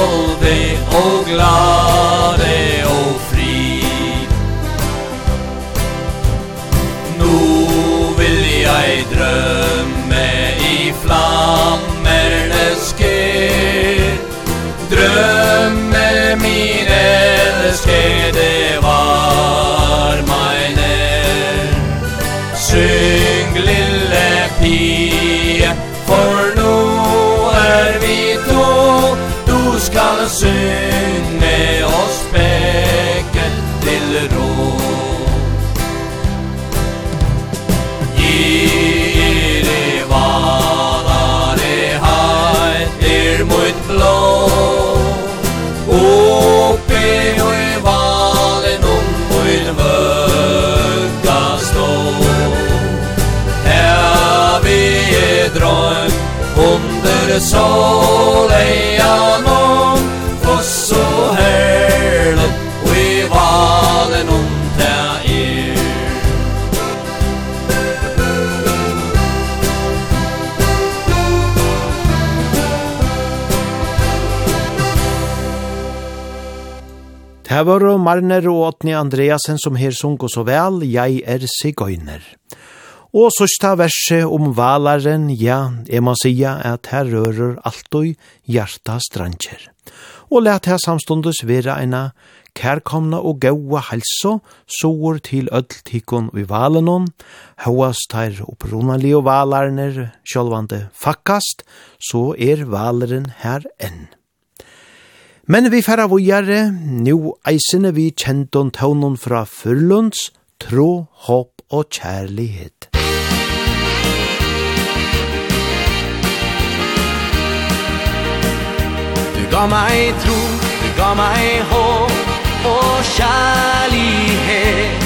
lovig og glade synne oss begge til ro. Gire vadare heitir mot blå. Oppe og i valen om mot møkka stå. Her vi er drøm under sol. Her var det Marner og Åtni Andreasen som her sunko så vel, «Jeg er sigøyner». Og sørsta verset om valaren, ja, jeg må sija at her rører altoi hjarta strandkjer. Og let her samstundes vera eina kærkomna og gaua halso, sår til ødeltikkon vi valenon, hauas opprunali og valarner sjálvande fakkast, så er valeren her enn. Men vi færa vågjare, nu eisene vi kjenton taunon fra Fyrlunds, tro, håp og kjærlighet. Du ga meg tro, du ga meg håp og kjærlighet.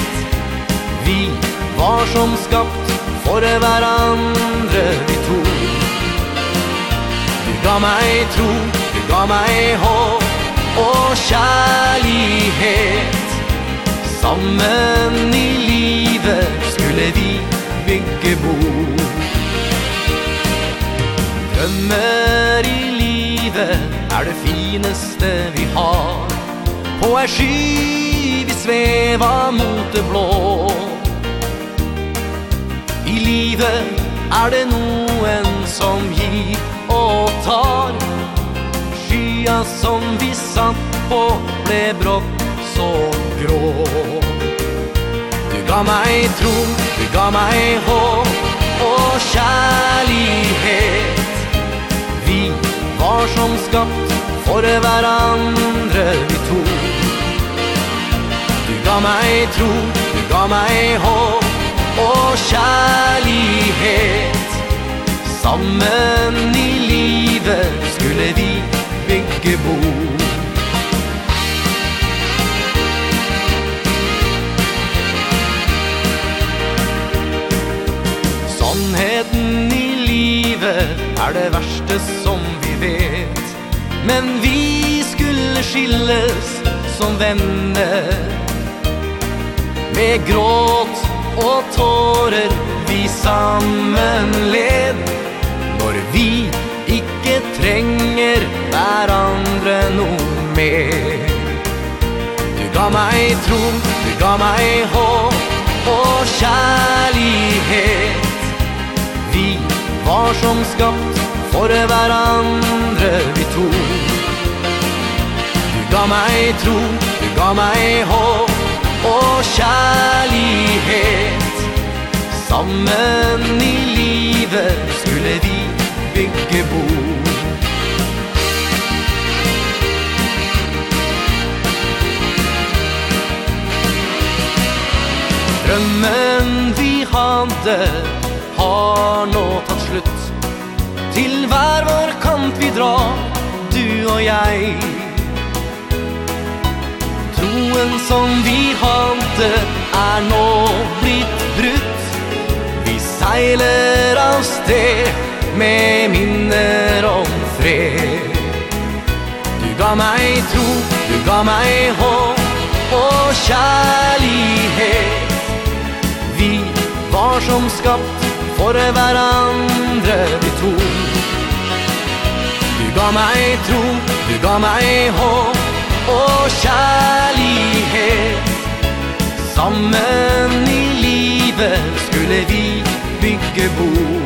Vi var som skapt for hverandre vi to Du ga meg tro, du ga meg håp og kjærlighet. Sammen i livet skulle vi bygge bo. Drømmer i livet er det fineste vi har. På ei sky vi sveva mot det blå. I livet er det noen som gir og tar lya som vi satt på ble brått så grå. Du ga meg tro, du ga meg håp og kjærlighet. Vi var som skapt for hverandre vi to. Du ga meg tro, du ga meg håp og kjærlighet. Sammen i livet skulle vi byggebo Sannheten i livet er det verste som vi vet. Men vi skulle skilles som venner. Med gråt og tårer vi sammen led. Når vi ikke trenger hverandre noe mer. Du ga meg tro, du ga meg håp og kjærlighet Vi var som skapt for hverandre vi to Du ga meg tro, du ga meg håp og kjærlighet Sammen i livet skulle vi byggebo Drømmen vi hadde har nå tatt slutt. Til hver vår kant vi drar, du og jeg. Troen som vi hadde er nå blitt brutt. Vi seiler av sted med minner om fred. Du gav mig tro, du gav mig håp och kjærlighet. Vi var som skapt for hverandre vi to. Du gav mig tro, du gav mig håp och kjærlighet. Sammen i livet skulle vi bygge bo.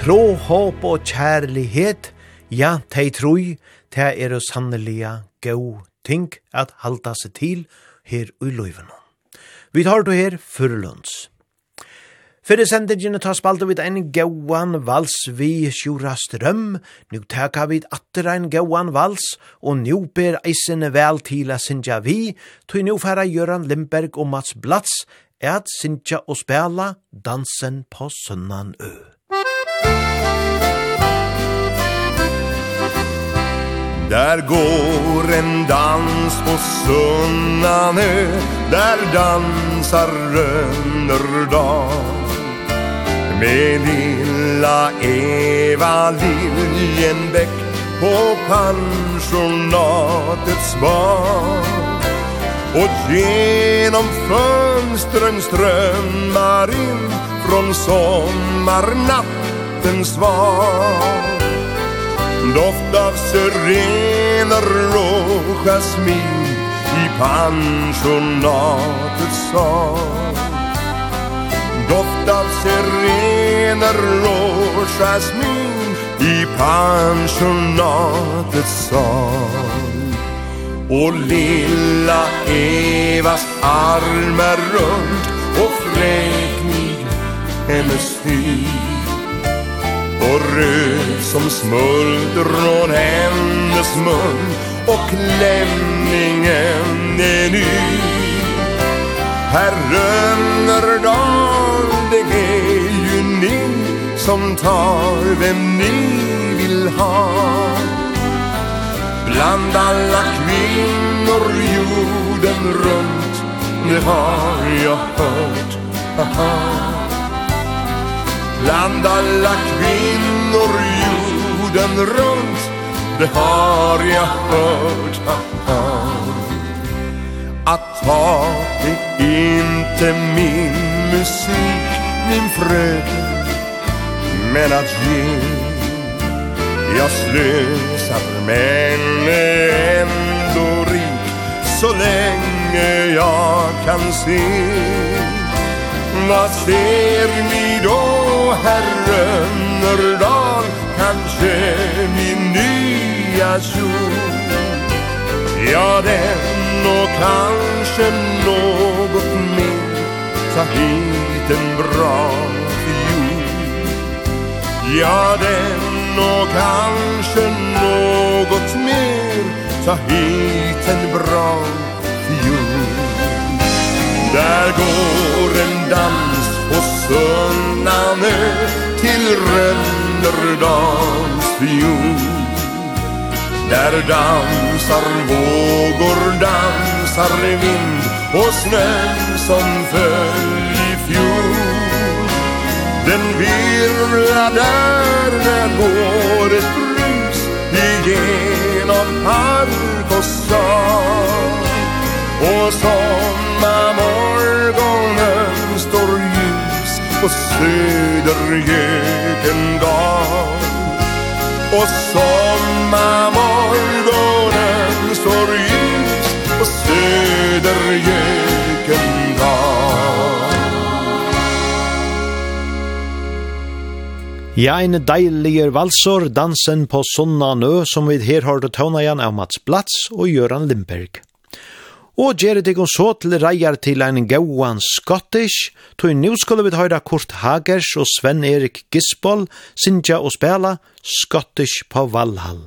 Tro, håp og kjærlighet, ja, tei troi, te er jo sannelige gau ting at halda seg til her i løyvene. Vi tar du her Fyrlunds. Fyrir sendingene tar spalte vid en gauan vals vi sjura strøm, nu teka vid atter ein gauan vals, og nu ber eisene vel til a sinja vi, tog nu færa Jøran Limberg og Mats Blats, at sinja og spela dansen på sønnan ø. Där går en dans på Sunnanö Där dansar Rönnerdal Med lilla Eva Liljenbäck På pensionatets bar Och genom fönstren strömmar in Från sommarnattens val. Doft av syrener och jasmin I pensionatets sal. Doft av syrener och jasmin I pensionatets sal. Och lilla Evas armar runt Och fräknig hennes styr röd som smuld från hennes mun Och klänningen är ny. Herr Rönnerdal, det är ju ni som tar vem ni vill ha. Bland alla kvinnor jorden runt, det har jag hört, aha Bland alla kvinnor jorden runt. Det har jag hört att han ha det inte min musik, min fröken. Men att ge Jag slösar men är ändå rik. Så länge jag kan se Vad ser ni då, Herren, när dag kanske min nya sol? Ja, den och kanske något mer Ta hit en bra fiol Ja, den och kanske något mer Ta hit en bra fiol Där går en dans på Sunnanö Till Rönnerdals fjord Där dansar vågor, dansar vind Och snön som föll i fjol. Den virvlar där, när går ett brus Igenom park och stad. Och som dimma morgonen står ljus på Södergökendag Och sommarmorgonen står ljus på Södergökendag Ja, en deilig valsor, dansen på Sonna Nø, som vi her har til tåna igjen av Mats Blats og Gjøran Lindberg og gjere deg så til reier til en gauan skottish, tog nu skulle vi høyra Kurt Hagers og Sven-Erik Gisboll, Sinja og Spela, Scottish på Valhall.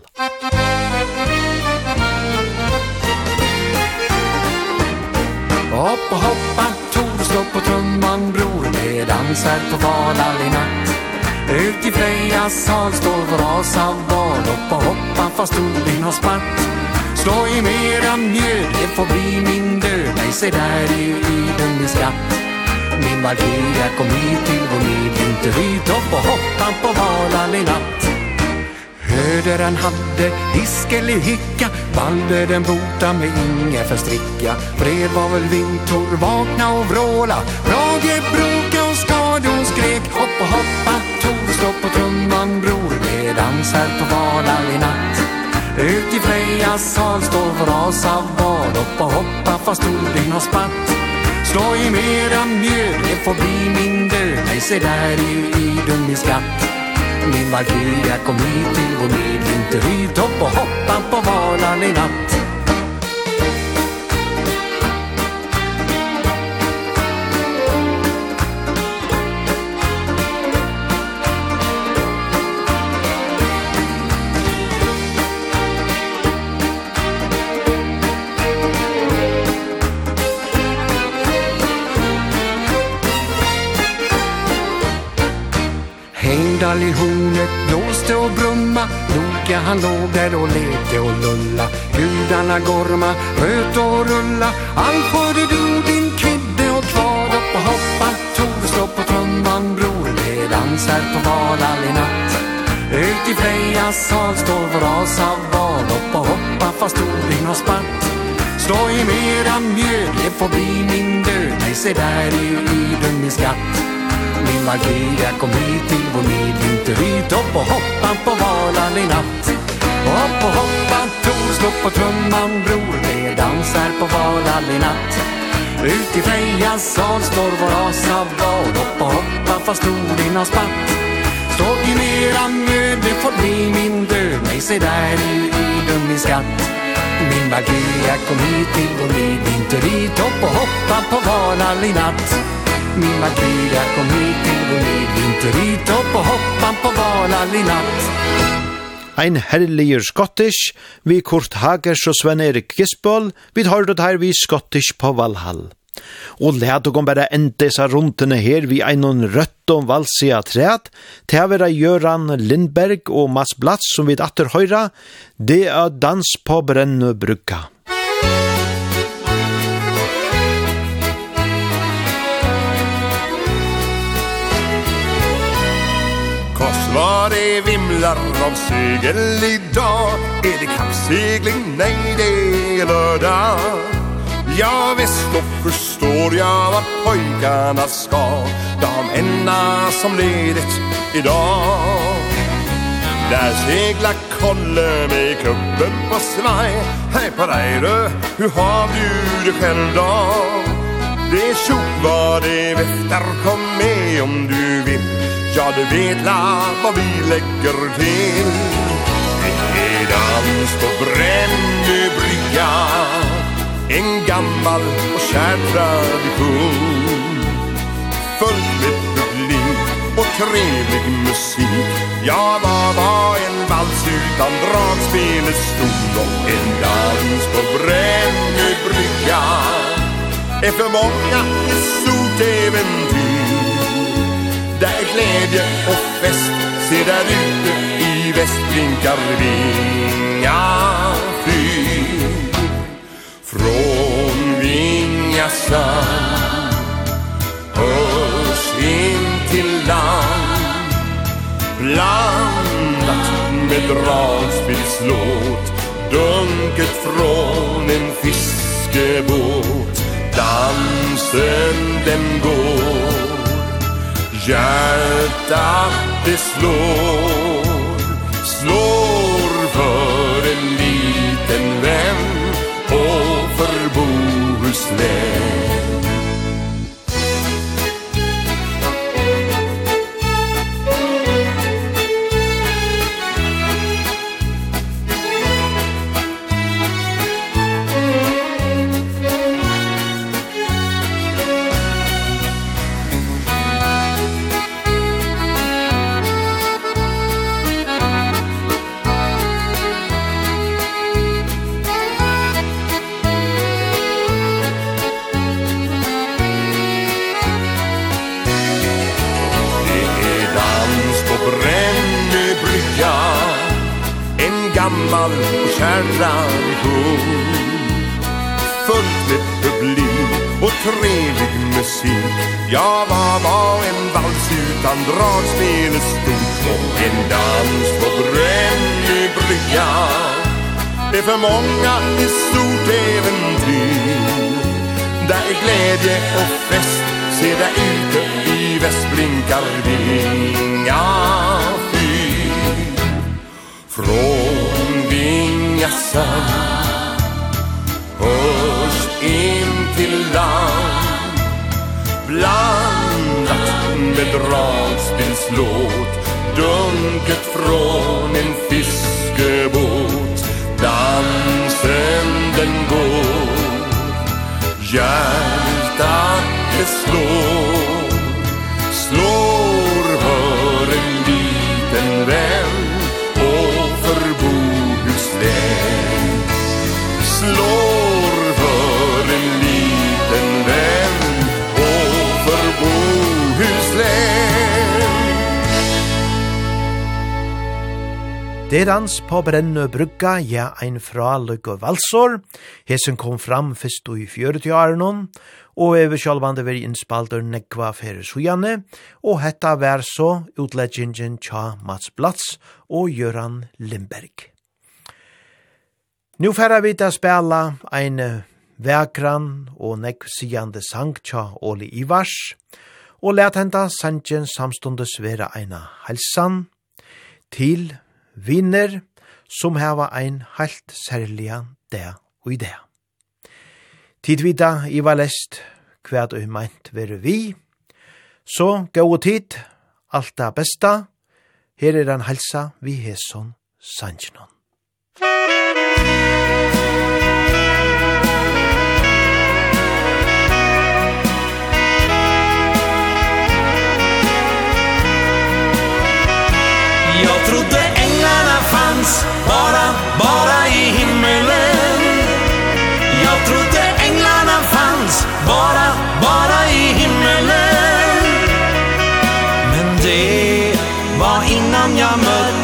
Hopp og hoppa, Tore slå på trumman, bror, det dansar på Valhall i natt. Ut i Frejas sal står vår asa barn, hoppa hoppa, fast orden har spatt. Slå i mera mjöd, det får bli min död Nej, se där är iden min skatt Min Valkyria kom hit till vår midvinterhytopp Och hoppan på valan i natt. Höderen hade hiskelig hicka Valde den bota med inga förstricka Fred var väl vintor, vakna och vråla Rage broka och skadon skrek. Hopp och hoppa, tog och slå på trumman bror Det dansar på valan i natt. Ut i Frejas sal står vrasa var upp och hoppa fast orden har spatt. Slå i mera mjöd, det får bli min död. Nej, se där är ju idun min skatt. Min valkyria kom hit till vår medvinteryd Hopp och hoppa på valan i natt. Rundal i hornet blåste och brumma. Loka han låg där och lekte och lulla. Gudarna gorma, röt och rulla. Allt vad du din kvidde och kvar upp och hoppa. Tog slå på trumman, bror det dansar på Valhall i natt. Ut i Frejas sal står vår asa val. Upp och hoppa fast Odin har spatt Slå i mera mjöd, det får bli min död. Nej, se där är ju min skatt min Maria Kom hit till vår midvinterhyt Hopp och hoppa på valan i natt. Hopp och hoppa Tor slå på trumman bror Det dansar på valan i natt. Ut i Frejas sal står vår asa val Hopp och hoppa fast orden har spatt. Stå i mera nöd Det får bli min död. Nej se där i ju dum i skatt Min Maria kom hit till vår midvinterhyt Hopp och hoppa på valan i natt. Min Maria kom hit Drit opp og hoppan på valan i natt Ein herligur skottish, vi Kurt Hagers og Sven-Erik Gisbol, vi hørt her vi skottish på Valhall. Og let og bare enda disse rundene her vi er noen rødt om valsia træt, til å være Gjøran Lindberg og Mats Blatz som vi atter høyra, det er dans på Brennøbrygga. Var det vimlar av segel idag? Är det kappsegling? Nej, det är lördag Ja, visst då förstår jag vad pojkarna ska De enda som ledigt idag Där seglar Kolle med kubben på svaj Hej på dig du, hur har du det själv då? det tjock vad det väftar Kom med om du vill Ja, du vet la vad vi lägger till Det är dans på Brännö brygga En gammal och kär tradition Fullt med publik och trevlig musik Ja, vad var en vals utan dragspelets stol Och en dans på Brännö brygga är för många ett stort äventyr. Där glädje och fest ser där ute i väst blinkar vinga fyr Från vinga sand hörs in till land. Blandat med dragspilslåt Dunket från en fiskebåt dansen den går. Hjärtat det slår Slår för en liten vän Och för Bohuslän. gammal og kär tradition Fullt med publik och trevlig musik. Ja, vad var en vals utan dragspel stort Och en dans på brännlig brygga. Det är för många ett stort äventyr. Där är glädje och fest Se där ute i väst blinkar vingar fyr Från hjärsan Hörs in till land Blandat med dragspinslåt Dunket från en fiskebåt Dansen den går. Hjärtat det slår Derans på brennø brugga, ja, ein fraløk og valsår. Hesen kom fram fyrst i fjøret i Arnon, og over sjálvande veri innspaldur nekva fyrir sujane, og hetta vær så utleggingen tja Mats Blatz og Göran Lindberg. Nu færa vi til spela ein vekran og nekv sigande sang tja Oli Ivars, og let henta sangen samstundes vera eina halsan til vinner som heva ein heilt særliga det og i det. Tid vita i var lest hva du meint veru vi, så gå tid, alt det besta, her er en helsa vi heson sanjnon. Jag trodde dans Bara, bara i himmelen. Jag trodde änglarna fanns Bara, bara i himmelen. Men det var innan jag mötte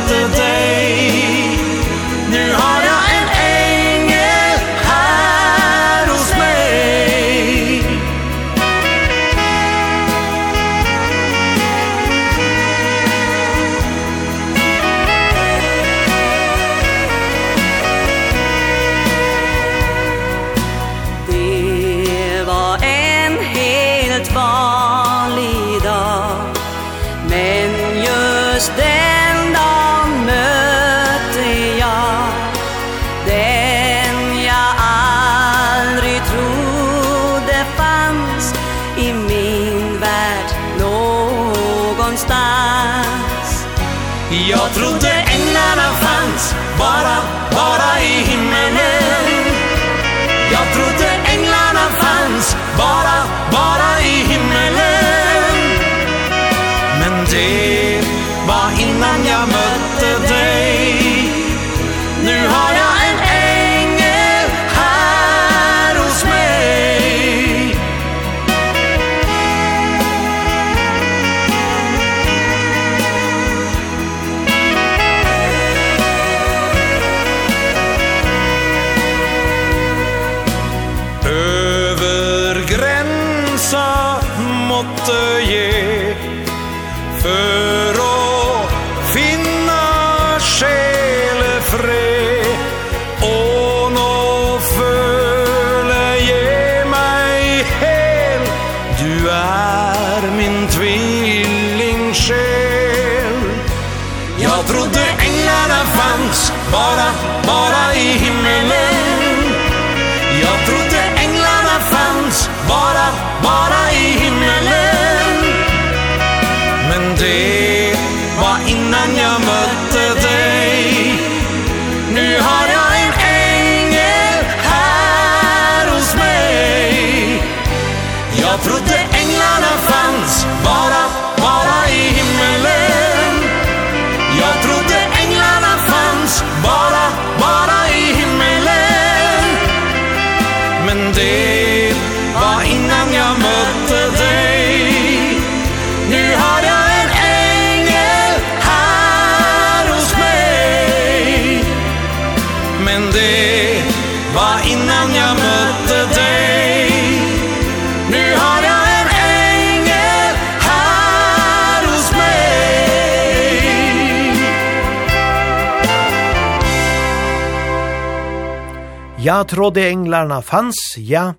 trådde englarna fanns, ja,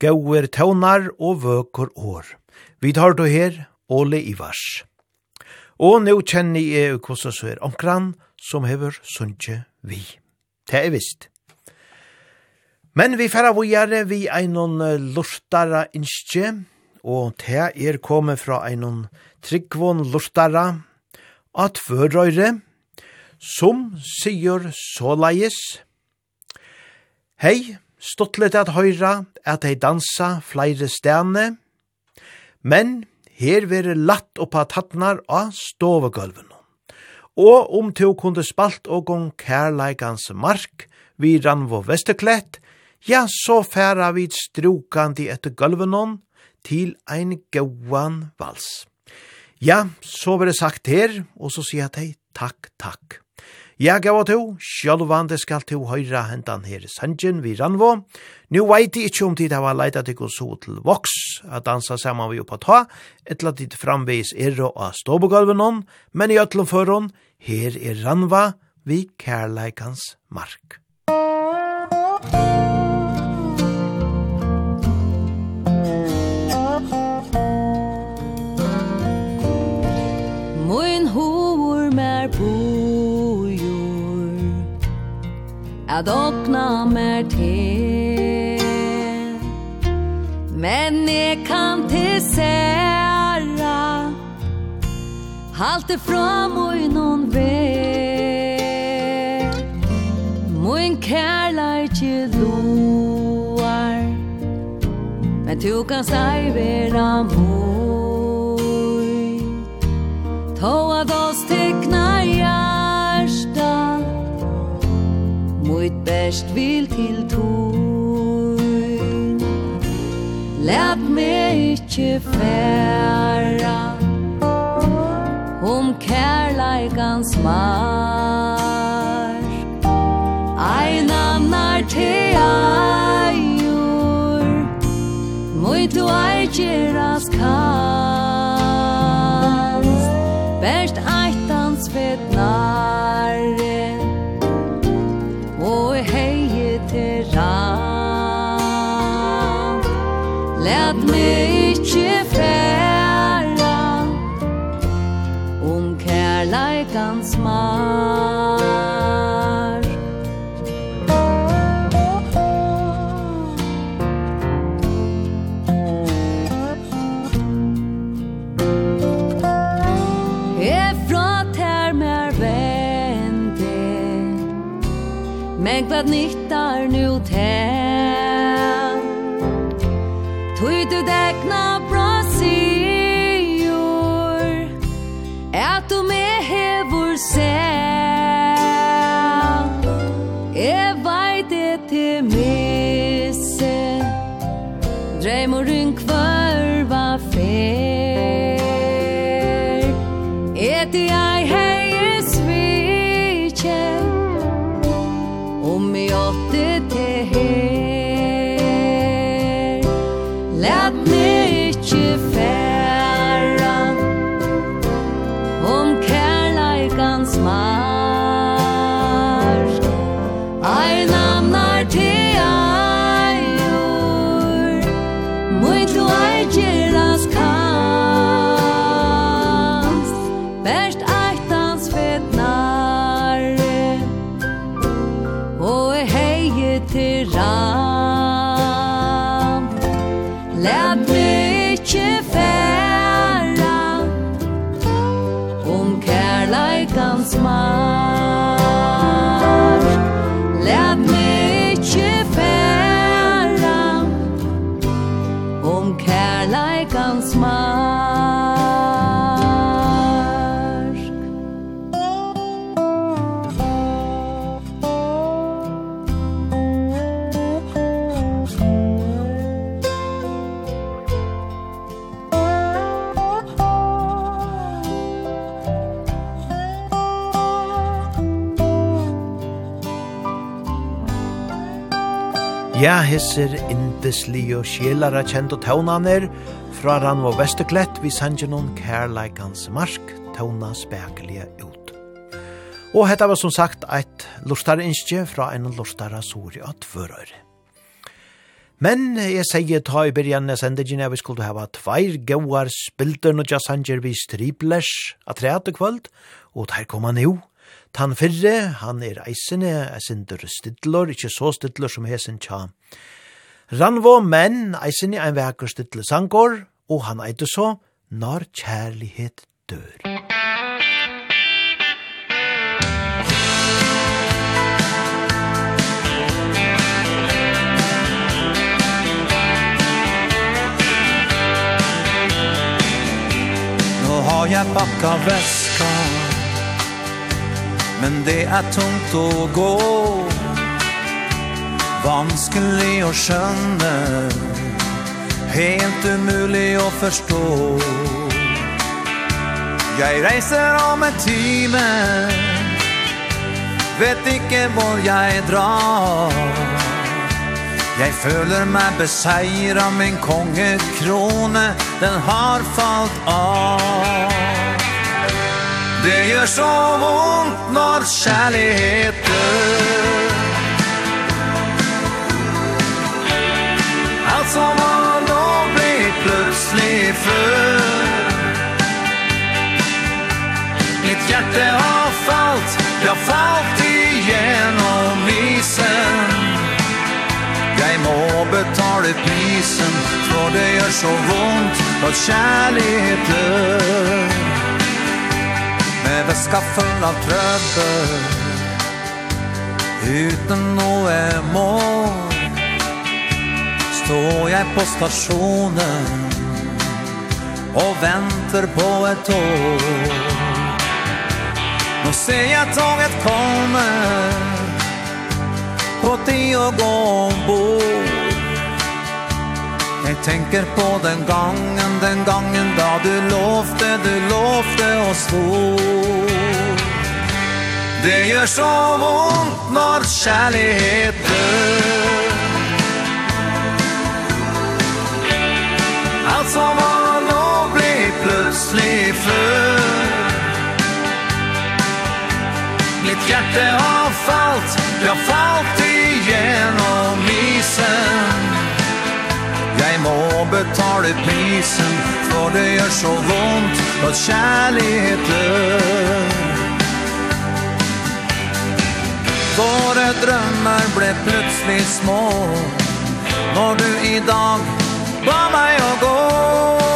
gauer tøvnar og vøkur år. Vi tar du her, Ole Ivars. Og nå kjenner jeg hvordan så er omkran som hever sunnje vi. Det er visst. Men vi færa vågjare vi einon lortara innskje, og det er kommet fra einon tryggvån lortara, at førrøyre, som sier såleis, Hei, stuttlet at høyra at hei dansa flere stene, men her vere latt oppa tattnar av stovegulven. Og om to kunde spalt og gong kærleikans mark, vi rann vår vesteklett, ja, så færa vi strukandi etter gulvenon til ein gauan vals. Ja, så var det sagt her, og så sier jeg til takk, takk. Ja, gav og to, sjálvande skal to høyra hentan her sangen vi ranvå. Nu veit jeg ikkje om tid hava leita til så til voks, at dansa saman vi oppa ta, etla tid framveis er og av ståbogolven men i ötlom føron, her er ranva vi kærleikans mark. Moin hoer mer bo att öppna mer till Men jeg kan til særa Halt det fram och i någon väg Min kärlek är loar Men du kan säga vera mor Tåa dos teckna ut bäst vill till tog Lät mig icke färra Om kärleikans mark Ein annar te ajor Moi du ajeras kast Best dans vet grad nicht Ja, hisser indesli og sjelara kjent og taunaner fra Ranvo Vesterklett vi sender noen kærleikans marsk tauna spekelige ut. Og hetta var som sagt eit lortare innskje fra en lortare sori at fører. Men jeg sier ta i byrjan jeg sender gina vi skulle hava tveir gauar spilder og jasanger vi striplers at reat og kvöld, og der kom han jo Tan fyrre, han er eisene, eisindur stidlor, ikkje så stidlor som hesen tja. Ranvo, men eisene ein vekker stidle sangor, og han eide så, når kjærlighet dør. Nå har jeg bakka vest Men det er tungt å gå. Vanskelig å skjønne. Helt umulig å forstå. Jeg reiser om en time. Vet ikke hvor jeg drar. Jeg føler meg beseiret Min kongekrone. Den har falt av. Det gjør så vondt når kjærlighet dør Alt som var nå blir plutselig før Mitt hjerte har falt, ja falt igjennom isen. Jeg må betale prisen, for det gjør så vondt når kjærlighet dør Med veska full av trøbbel Uten noe mål. Står jeg på stasjonen Og venter på et tog Nå ser jeg toget komme På tid å gå ombord Jeg tenker på den gangen, den gangen da du lovte, du lovte og sto Det gjør så vondt når kjærlighet dør. Alt som var nå blir plutselig før. Mitt hjerte har falt, ja falt igjennom isen. De må betale prisen For det gjør så vondt At kjærlighet dør Våre drømmer ble plutselig små Når du i dag Ba meg å gå.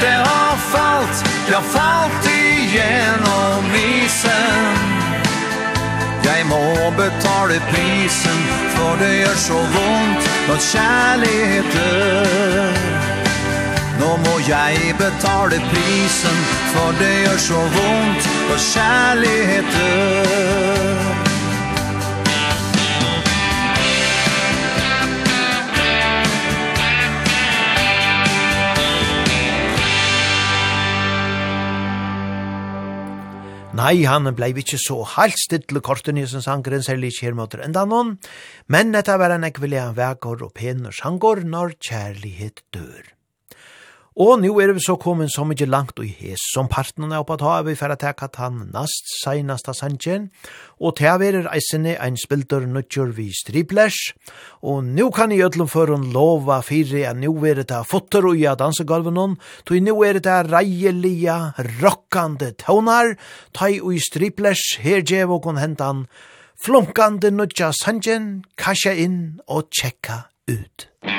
hjerte har falt Jag falt igjennom isen Jeg må betale prisen For det gjør så vondt Når kjærlighet dør Nå må jeg betale prisen For det gjør så vondt Når kjærlighet dør Nei, han blei ikkje så heilt stille korten i sin sangren, særlig ikkje her mot enda noen, men dette var en ekvillig vekår og pener sangor når kjærlighet dør. Og nu er vi så kommet så mykje langt og hes som partnerne er oppe at ha, vi får teka han nast seinasta sannsjen. og til å er eisene ein spilder nødgjør vi striplers, og nu kan jeg ødlom for hun lova fire at nu er det fotter og ja dansegulven hon, tog nu er det reielige, rockande tonar, tøy og i striplers, her djev og hun hentan, flunkande nødja sannsjen, kasja inn og tjekka ut. Musikk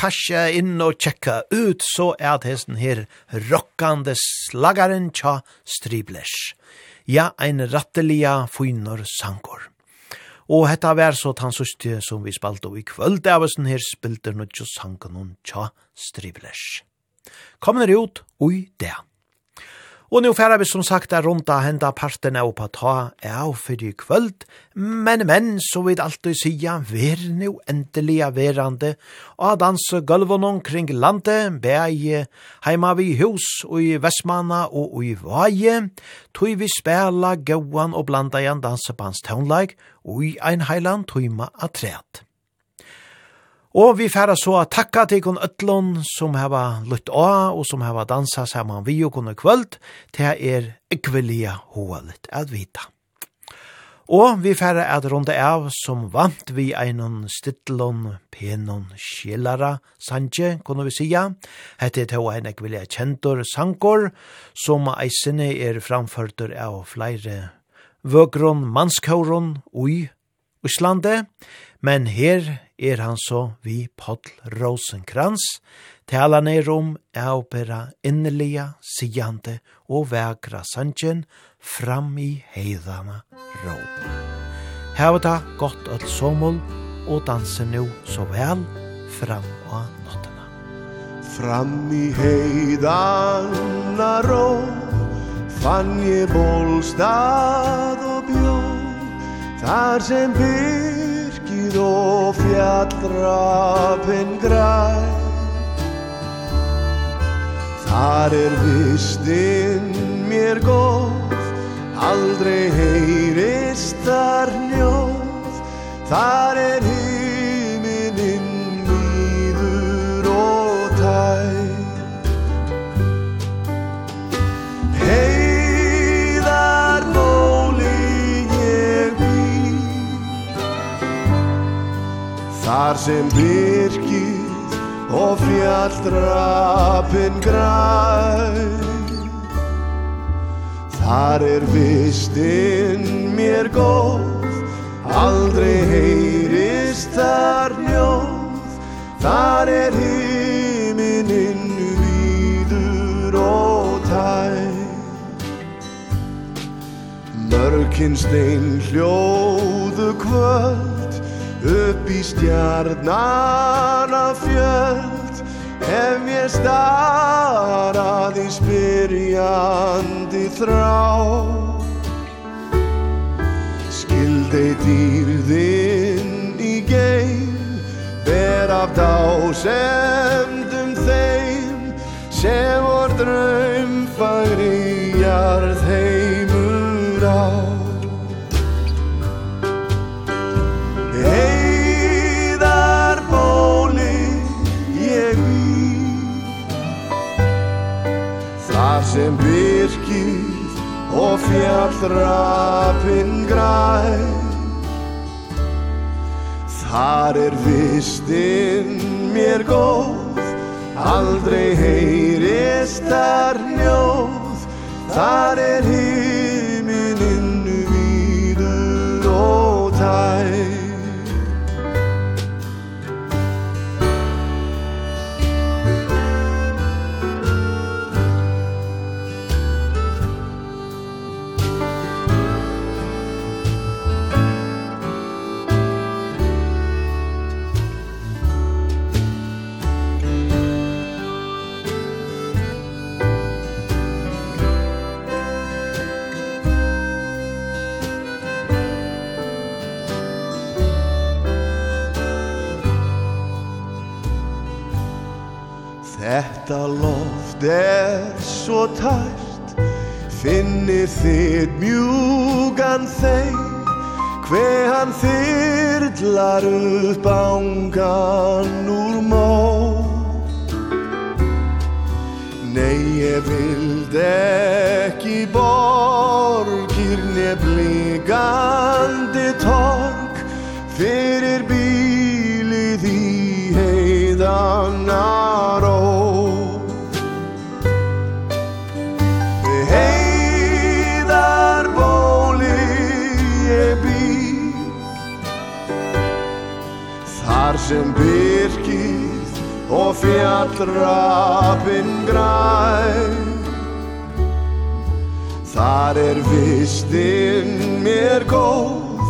kasje inn og tjekka ut, så er det hesten her rockande slagaren tja striblers. Ja, ein rattelia fynor sankor. Og hetta vær så tann suste som vi spalte i kvöld, av oss her spilter nødjo sankan tja striblers. Kommer ut oi, det. Og nå færa vi som sagt er rundt av henda parten av på ta av for i kvöld, men men så vil alltid sija ver nå endelig verande. Og danse gulven omkring landet, beg heima vi hus og i Vestmanna og i Vaje, tog vi spela gauan og blanda igjen dansebandstaunleik og i ein heiland tøyma atret. Og vi færa så a takka til kun ötlun som heva lutt av og som heva dansa saman vi og kunne kvöld til er ekvelia hoalit at vita. Og vi færa at runda av som vant vi einon stittlon penon skjellara sanje, kunne vi sija. Hette er tåa ein ekvelia kjentor sankor som eisene er framførtur av flere vøkron manskauron ui Islande, men her er han så vi Paul Rosenkrantz, tala ner om opera innelia, sigante og vekra sanjen fram i heidana råp. Hava ta godt öll somol, og danse nu så vel fram og nottena. Fram i heidana råp fann je bolstad og bjó, þar sem bygg Dyr og fjallrapen græ. Þar er vistinn mér góð Aldrei heyrist þar njóð. Þar er hýr Þar sem byrkið og fjalldrapin græn. Þar er vistinn mér góð Aldrei heyrist þar njóð Þar er himininn víður og tæ Mörkin stein hljóðu kvöld Upp i stjärnarna fjöld. Hef ég starað í spyrjandi þrá Skildei dýrðinn í geim Ber af dásemdum þeim Sem vor draumfagri fjallrappin græ Þar er vistin mér góð Aldrei heyrist þar njóð. Þar er himinin víður og tæg Þetta loft er svo tært. Finnir þitt mjúgan þeim? Kve han þyrtlar upp ángan úr mó Nei, ég vild ekki borgir Nefligandi tork Fyrir bílið í heidanar sem birkið og fjallrapin græn. Þar er vistin mér góð,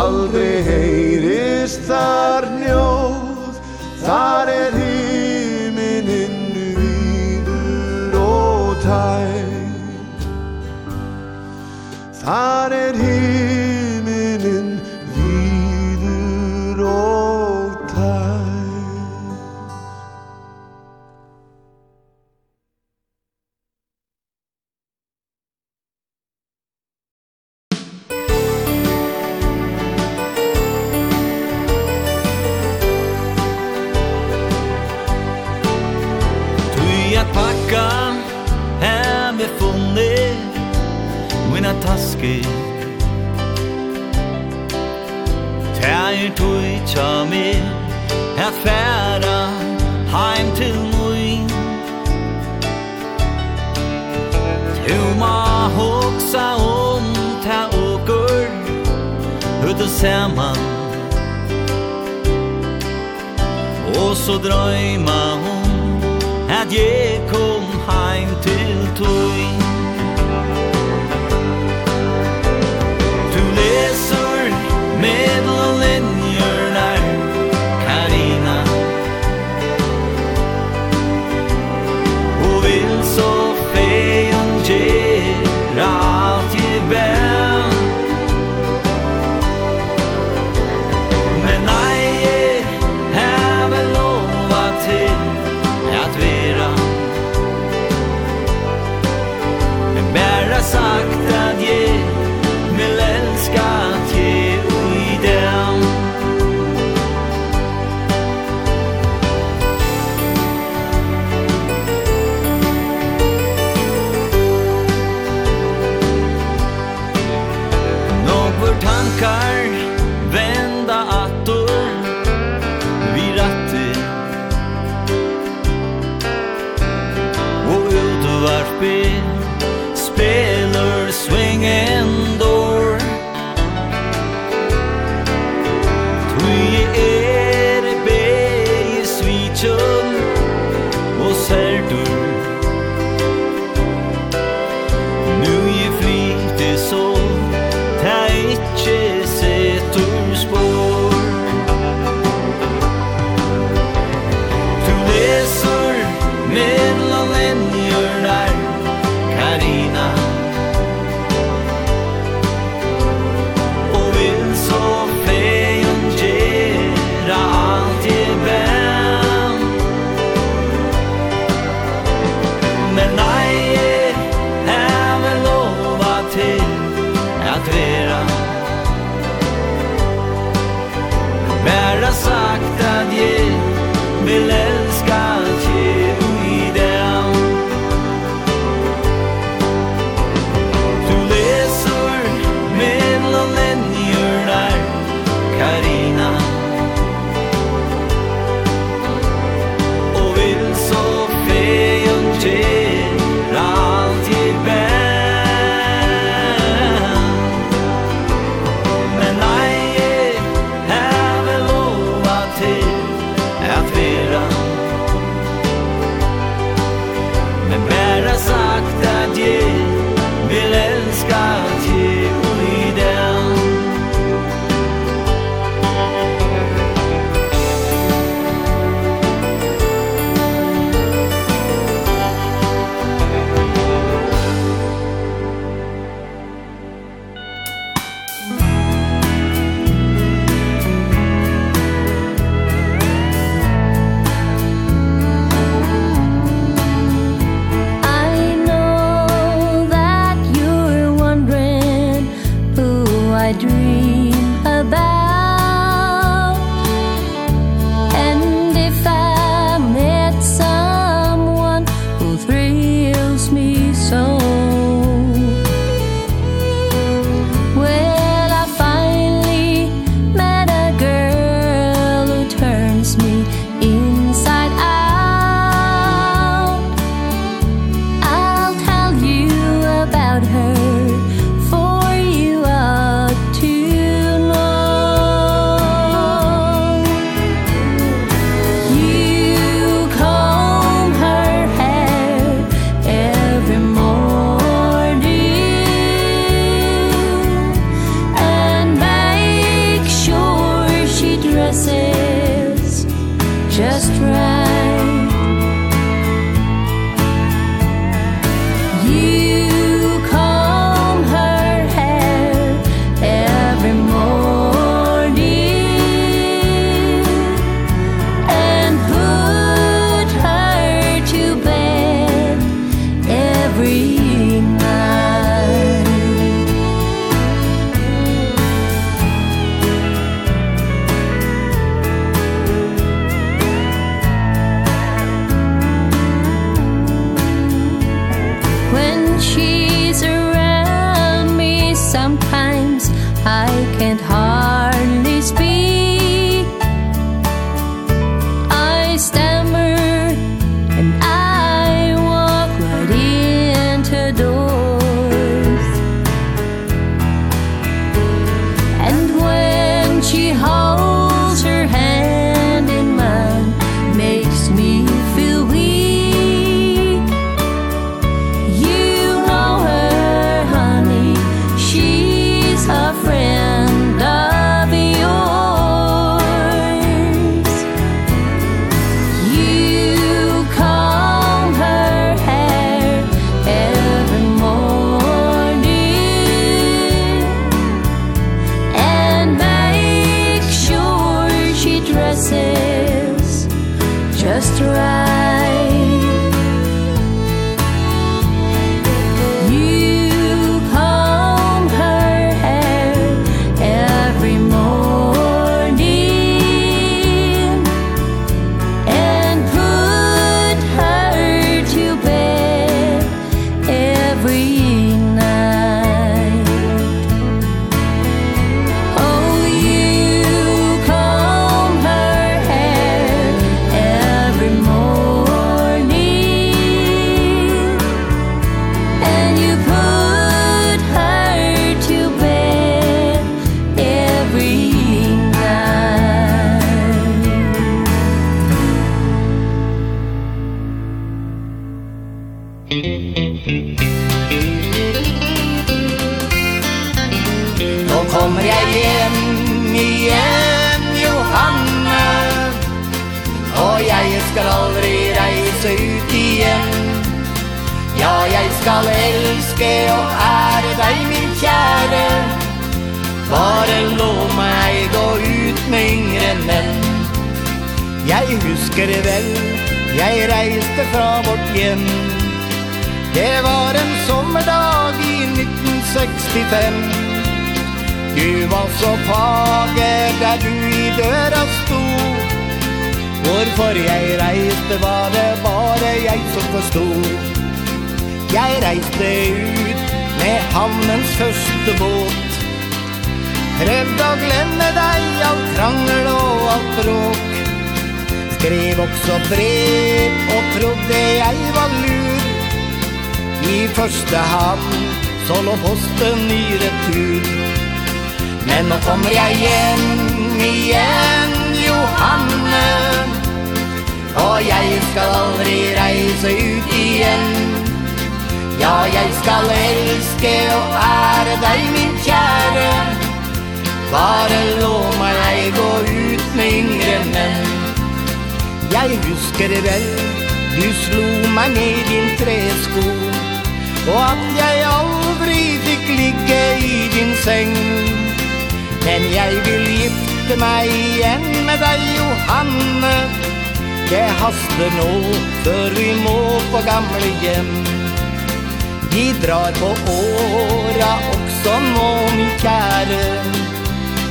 aldrei heyrist þar njóð, þar er himininn víður og tæn Þar er himininn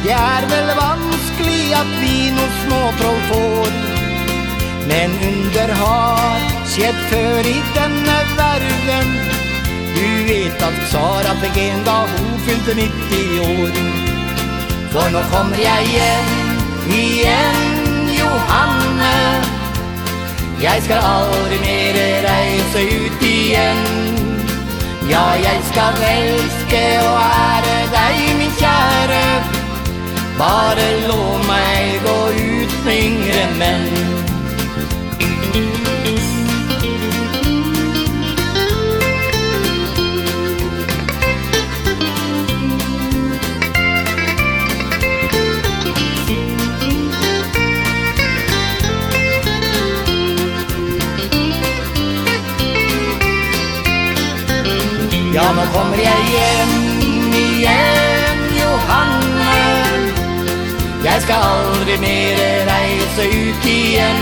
Det er vel vanskelig at vi noen småtroll får. Men under har skjedd før i denne verden. Du vet at Sara fikk en da hun fylte 90 år. For nå kommer jeg hjem, igjen Johanne. Jeg skal aldri mer reise ut igjen. Ja, jeg skal elske og ære deg, min kjære. Bare lå meg gå ut med yngre menn. Ja, nå kommer jeg hjem. Jeg skal aldri mer reise ut igjen.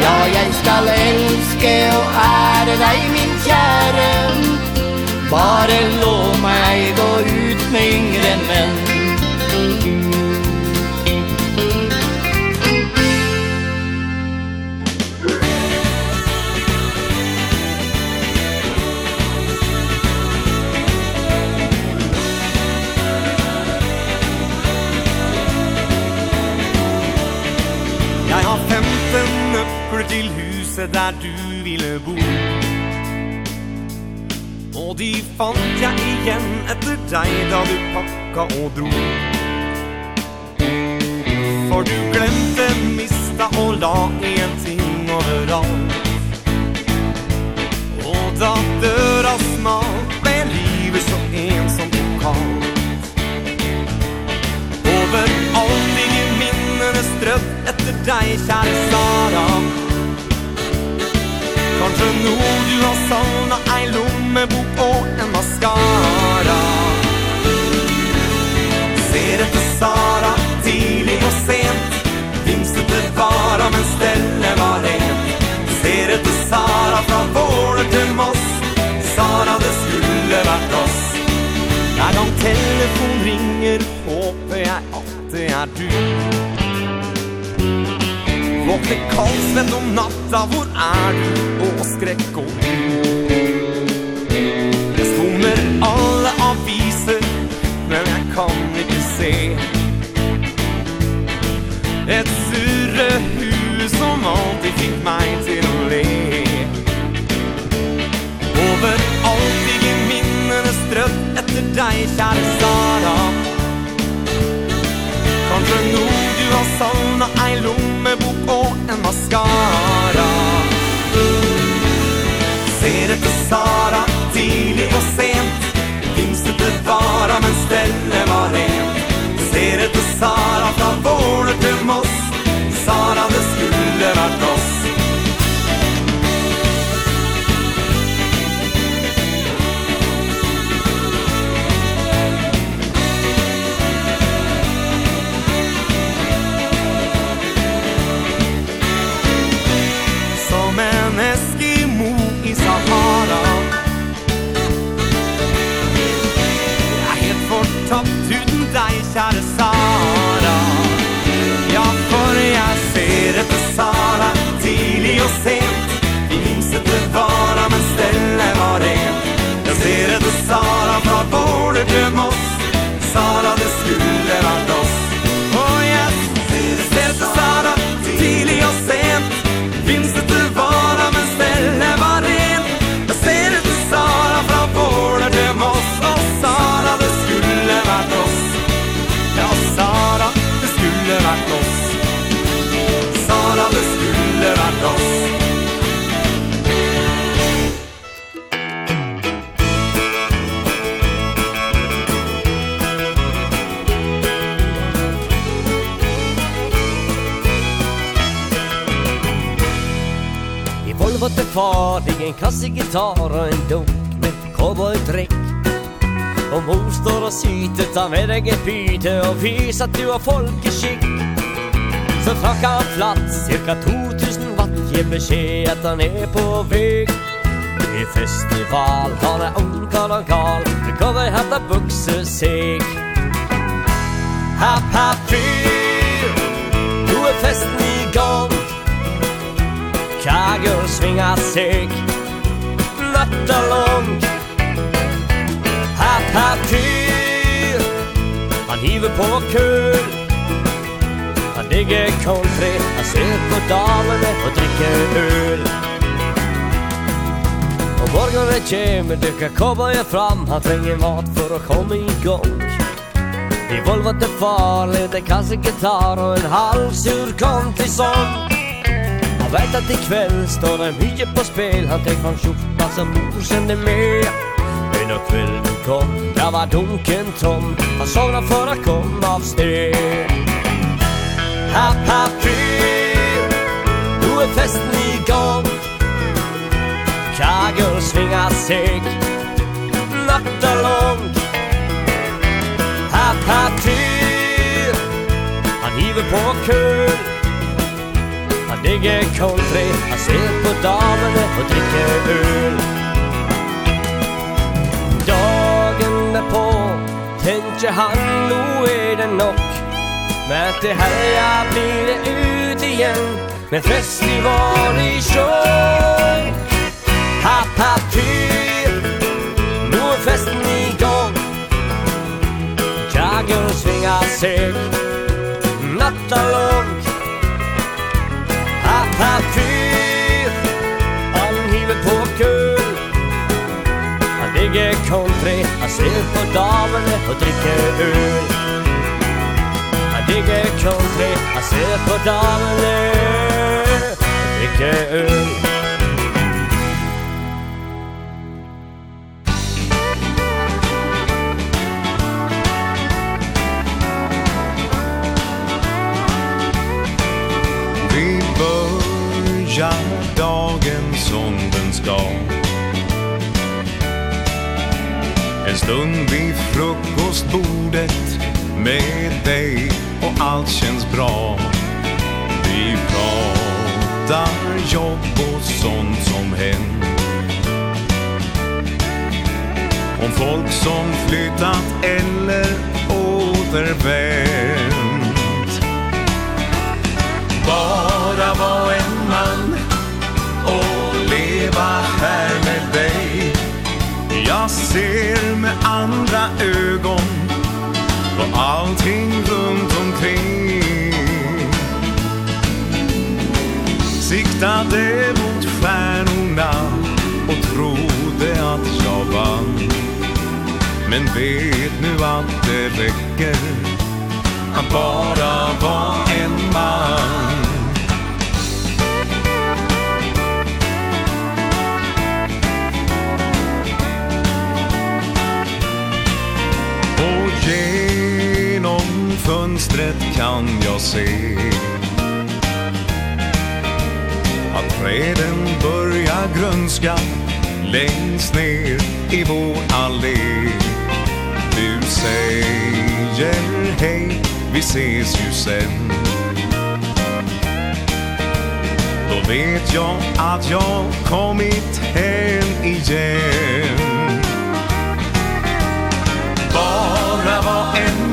Ja, jeg skal elske og ære deg, min kjære. Bare lov meg gå ut med yngre menn. tur til huset der du ville bo. Og de fant jeg igjen etter deg da du pakka og dro. For du glemte, mista og la en ting overalt. Og da døra smalt ble livet så ensomt og kaldt. Over alt i minnene strødd etter deg, kjære Sara. För nog du har savnet ei lommebok og en mascara Ser etter Sara, tidlig og sent. Finns Vimset bevara, men stelle var rent. Ser etter Sara fra våre til Moss. Sara, det skulle vært oss. Hver gang telefon ringer, håper jeg at det er du. Våkne kaldsvett om natta, hvor er du? Og skrekk og ut Jeg stommer alle aviser, men jeg kan ikke se. Et surre hue som alltid fikk meg til å le. Overalt ligger minnene strødd etter deg, kjære Sara. Kanskje noe til har savnet ei lommebok og en mascara Ser etter Sara, tidlig og sent. Vimsete vara, men stelle var rent. Ser etter Sara, fra vårner til Moss. Sara, det skulle vært oss. Glemmer far Det är en kassig gitarr och en dunk med cowboydräck Och mor står och syter, tar med dig ett byte och visar att du har folkeskick Så trakka han plats, cirka 2000 watt Ger besked att han är på väg I är festival, han är ung, han gal det kommer hämta buxor, Happ, happ, fyr Nu är festen flaggor svinga sig. Natta lång. Happ, happ, tyr. Han hiver på kul. Han digger country Han ser på damerna och dricker öl Och morgonen kommer dyker cowboyen fram. Han tränger mat för att komma igång I Volvo det farligt, det kan sig gitarr och en halvsur country-sång vet att ikväll står det mycket på spel. Han tänk från tjofta som mor kände med. Men när kvällen kom, där var dunken tom. Han sovna för att komma av sted. Happ, happ, fyr Nu är festen igång Kragor svingar sig Natta långt Happ, happ, fyr Han hiver på kul ligger kolfri Han ser på damene og drikker øl. Dagen er på Tenker han, nå er det nok. Men til helga blir det ut igjen Med festival i sjøen. Happ, happ, tyr Nå er festen i gang. Jagger svingar seg. Natta långt Han fyr Han hiver på kul Han digger country. Han ser på damene og drikker øl. Han digger country. Han ser på damene og drikker øl. stund vid frukostbordet med dig och allt känns bra. Vi pratar jobb och sånt som hänt. Om folk som flyttat eller återvänt. ser med andra ögon på allting runt omkring. Siktade mot stjärnorna och trodde att jag vann. Men vet nu att det räcker Han bara var en man. fönstret kan jag se. Att träden börjar grönska Längst ner i vår allé. Du säger hej, vi ses ju sen. Då vet jag att jag kommit hem igen. Bara var en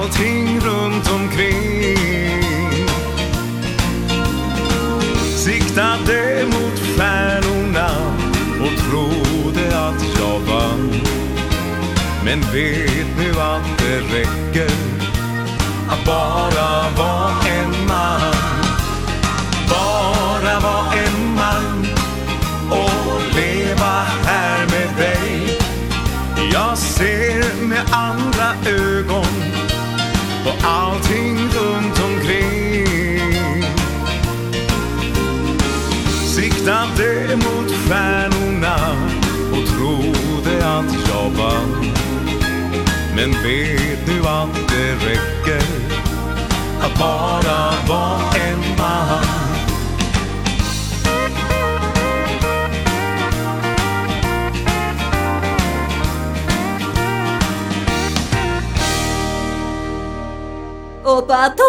allting runt omkring. Siktade mot stjärnorna och trodde att jag vann. Men vet nu att det räcker att bara vara en man. Bara vara en man och leva här med dig. Jag ser med andra ögon allting runt omkring. Siktade mot stjärnorna och trodde att jag vann. Men vet nu att det räcker att bara vara en man? バト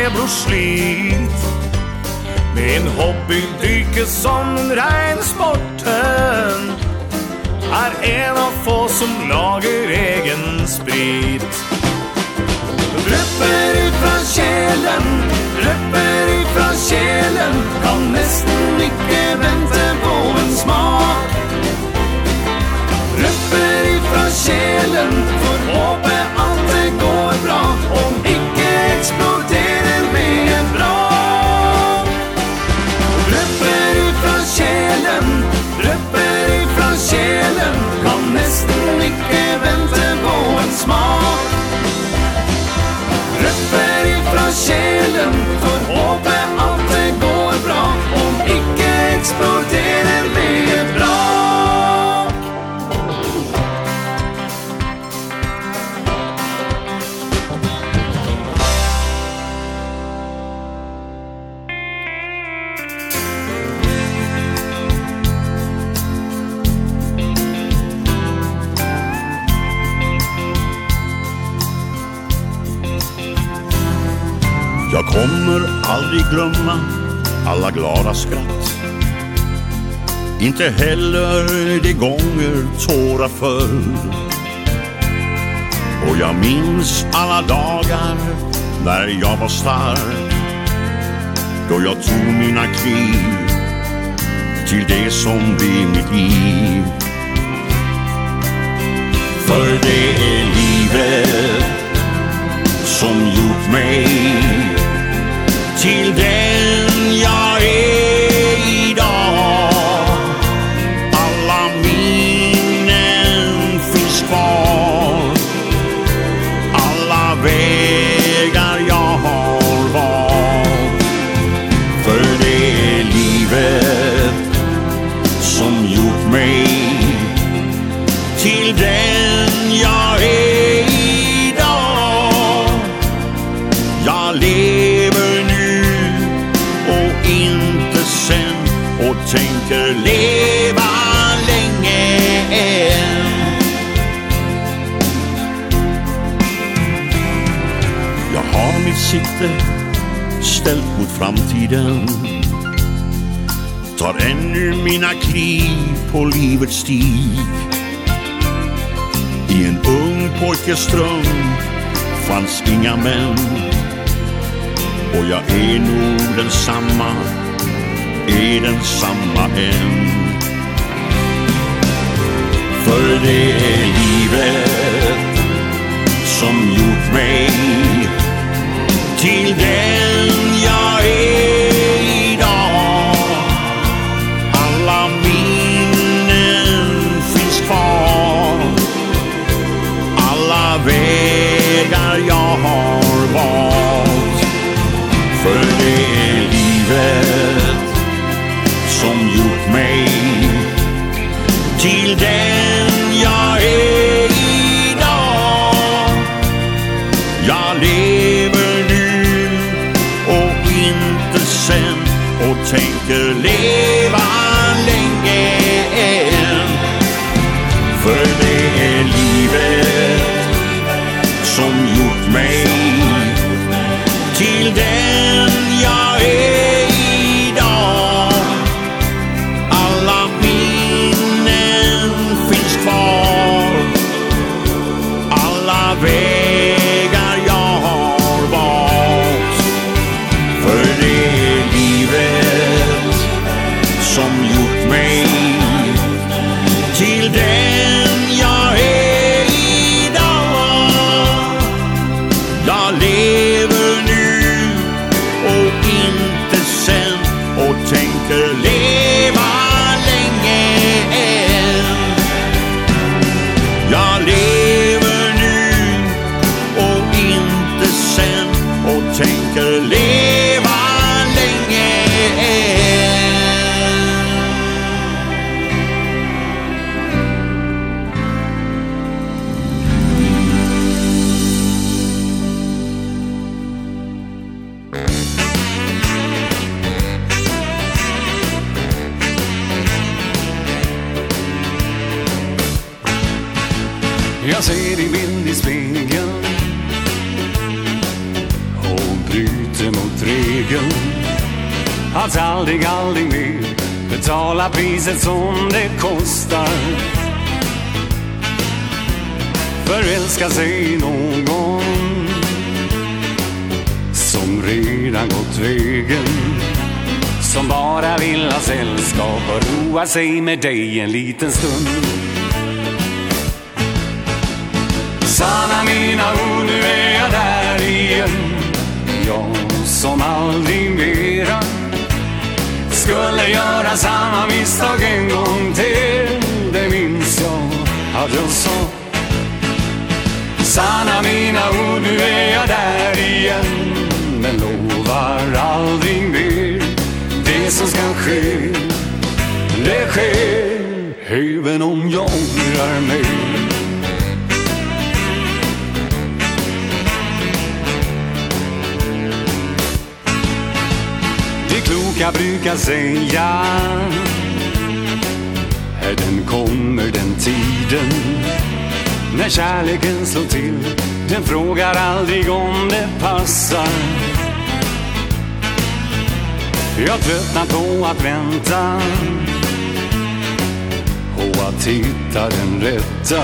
feber och slit. Med en hobby dyker som den regnsporten Är en av få som lager egen sprit. Røpper ut fra kjelen Røpper ut fra kjelen Kan nesten ikke vente på en smak. Røpper ut fra kjelen share kommer aldrig glömma alla glada skratt. Inte heller de gånger tårar föll. Och jag minns alla dagar när jag var stark. Då jag tog mina kliv till det som blir mitt liv. För det är livet som gjort mig til deg framtiden. Tar ännu mina kliv på livets stig. I en ung pojkes dröm fanns inga män. Och jag är nog densamma, är densamma än. För det är livet som gjort mig Till den vacker lek priset som det kostar. Förälska sig någon Som redan gått vägen Som bara vill ha sällskap och roa sig med dig en liten stund. Sanna mina ord, nu är jag där igen. Jag som aldrig skulle göra samma misstag en gång till. Det minns jag att jag sa. Sanna mina ord, nu är jag där igen. Men lovar aldrig mer Det som ska ske, det sker Även om jag ångrar mig. jag brukar säga. Här den kommer den tiden När kärleken slår till. Den frågar aldrig om det passar. Jag tröttnar på att vänta Och att hitta den rätta.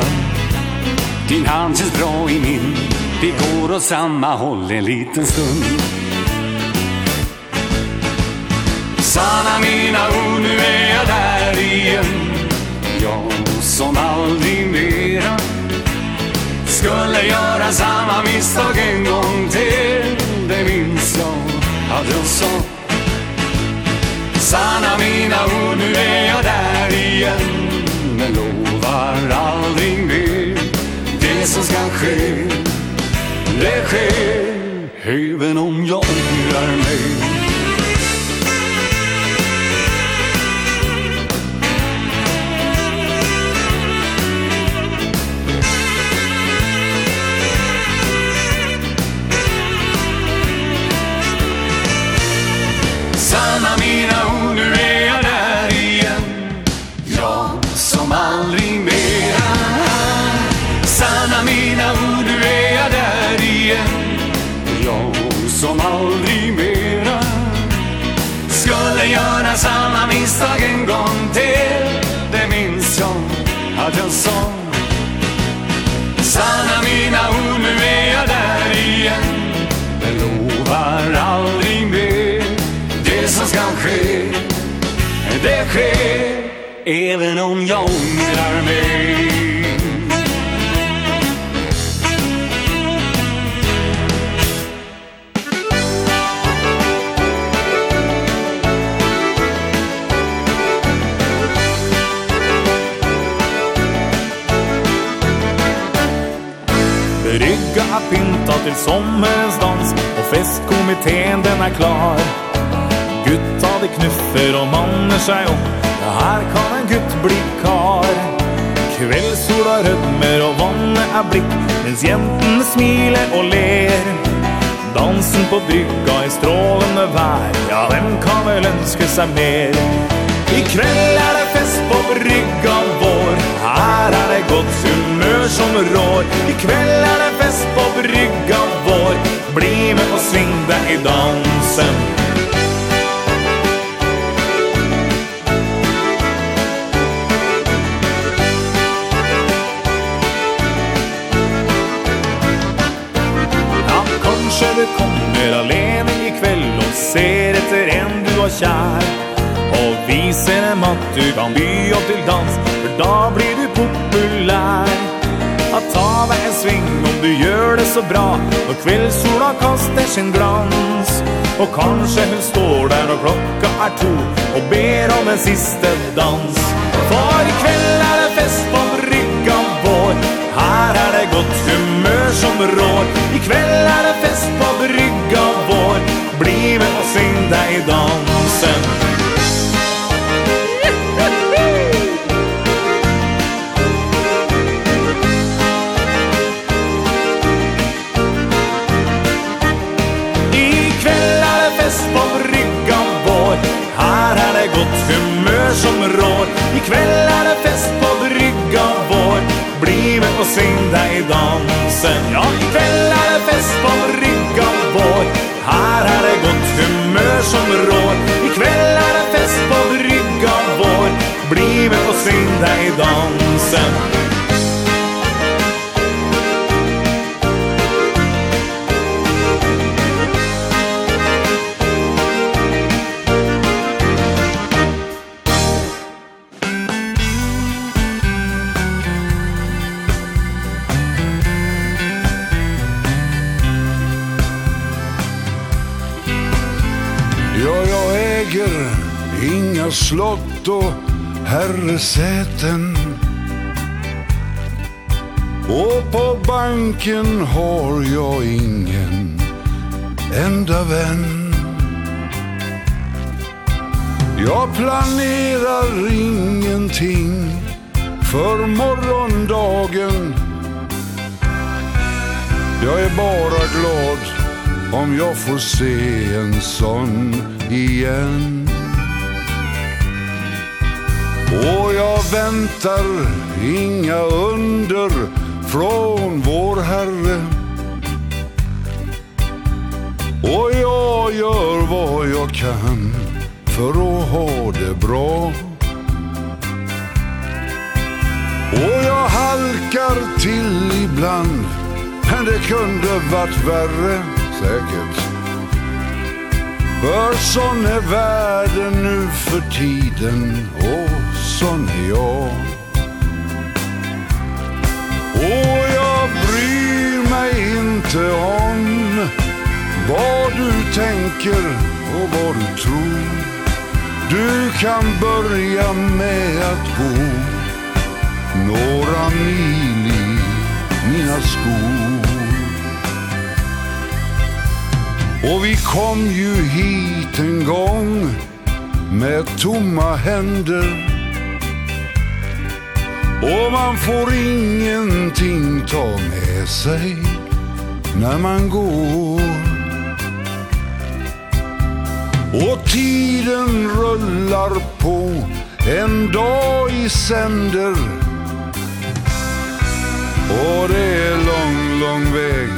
Din hand känns bra i min Vi går åt samma håll en liten stund. Sanna mina ord, nu är jag där igen. Jag som aldrig mera Skulle göra samma misstag en gång till. Det minns jag att jag sa. Sanna mina ord, nu är jag där igen. Men lovar aldrig mer Det som ska ske, det sker. Även om jag ångrar mig. göra samma misstag en gång till Det minns jag att jag sa. Sanna mina ord, nu är jag där igen Men lovar aldrig mer Det som ska ske, det sker Även om jag ångrar mig til sommerens dans Och festkomiteen den är klar. Gutt de knuffer och manner sig upp Ja, her kan en gutt bli kar. Kveldsola rødmer og vannet er blikk Mens jentene smiler og ler. Dansen på brygga i strålende vær Ja, hvem kan vel ønske seg mer? I kveld er det fest på bryggan vår. Här er det godt humør som rår. I kveld er det fest på bryggan vår. Bli med och sving deg i dansen. Ja, kanske du kommer alene ikväll Och ser efter en du har kär cinema Du kan by opp til dans For da blir du populær. At ta deg en sving Om du gjør det så bra Når kveldssola kaster sin glans. Og kanskje hun står der Når klokka er to Og ber om en siste dans. For i kveld er det fest på brygga vår Her er det godt humør som rår. I kveld er det fest på brygga vår Bli med og syng deg dansen. som rår I Ikväll är det fest på brygga vår. Bli med och syng dig i dansen. Ja, i ikväll är det fest på brygga vår. Här är det gott humör som rår I Ikväll är det fest på brygga vår. Bli med och syng dig i dansen. slott och herresäten Och på banken har jag ingen enda vän Jag planerar ingenting för morgondagen Jag är bara glad om jag får se en sån igen Och jag väntar inga under från vår Herre. Och jag gör vad jag kan för att ha det bra. Och jag halkar till ibland Men det kunde varit värre, säkert. För sån är världen nu för tiden och som jag Och jag bryr mig inte om Vad du tänker och vad du tror. Du kan börja med att gå Några mil i mina skor. Och vi kom ju hit en gång Med tomma händer. Och man får ingenting ta med sig När man går. Och tiden rullar på En dag i sänder Och det är lång, lång väg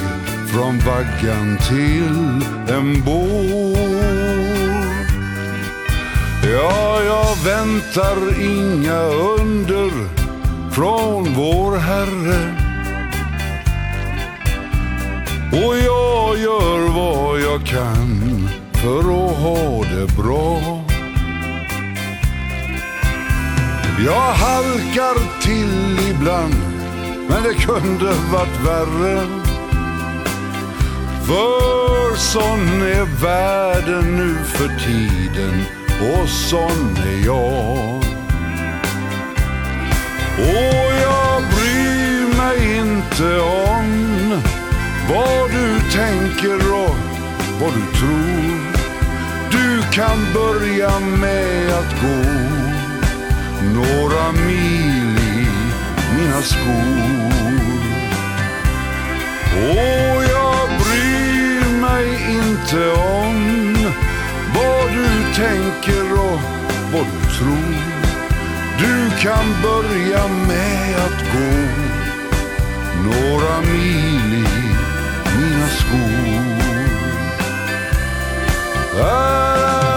Från vaggan till en bår Ja, jag väntar inga under från vår Herre. Och jag gör vad jag kan för att ha det bra. Jag halkar till ibland Men det kunde varit värre. För sån är världen nu för tiden Och sån är jag. Och jag bryr mig inte om Vad du tänker och vad du tror. Du kan börja med att gå Några mil i mina skor. Och jag bryr mig inte om Vad du tänker och vad du tror. Du kan börja med att gå Några mil i mina skor. Ära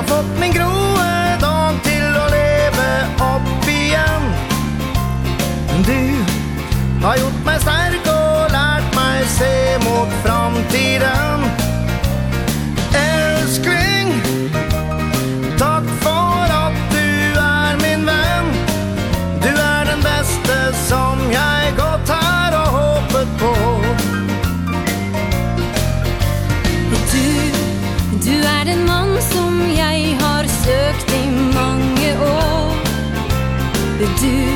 Har fått min groe dag til å leve opp igjen. Du har gjort meg sterk og lært meg se mot framtiden. do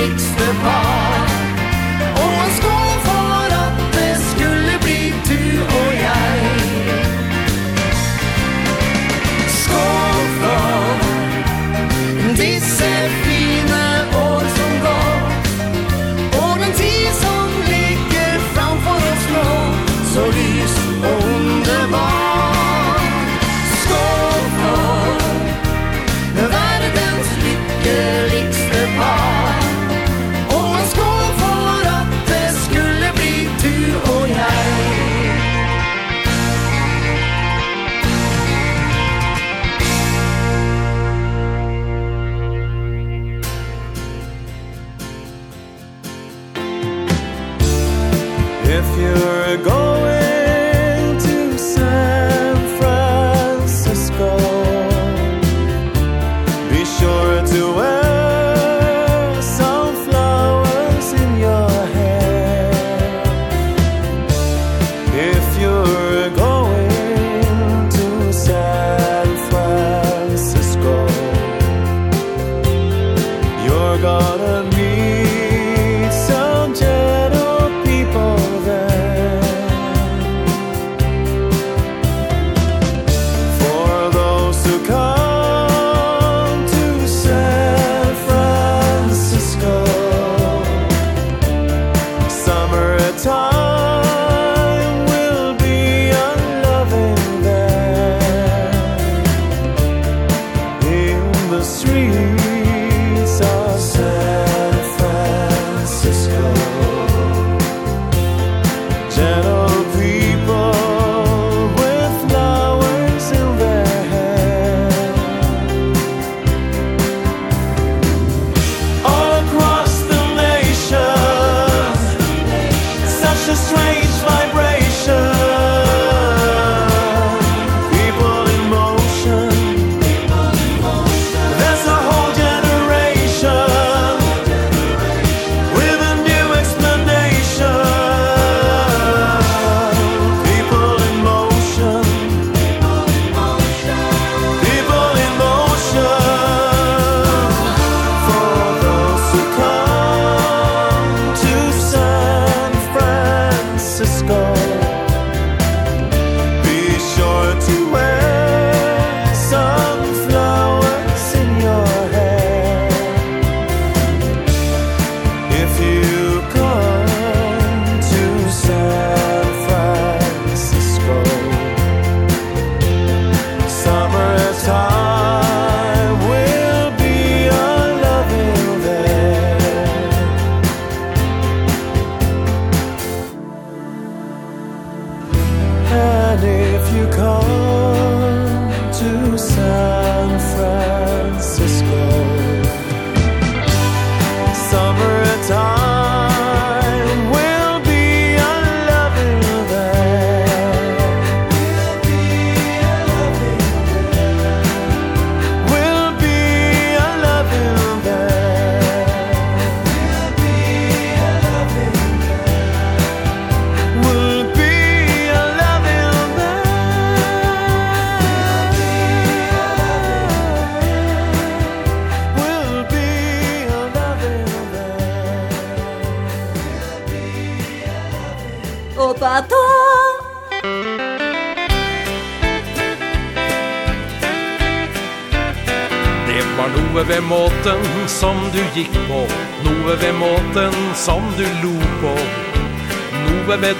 blixten var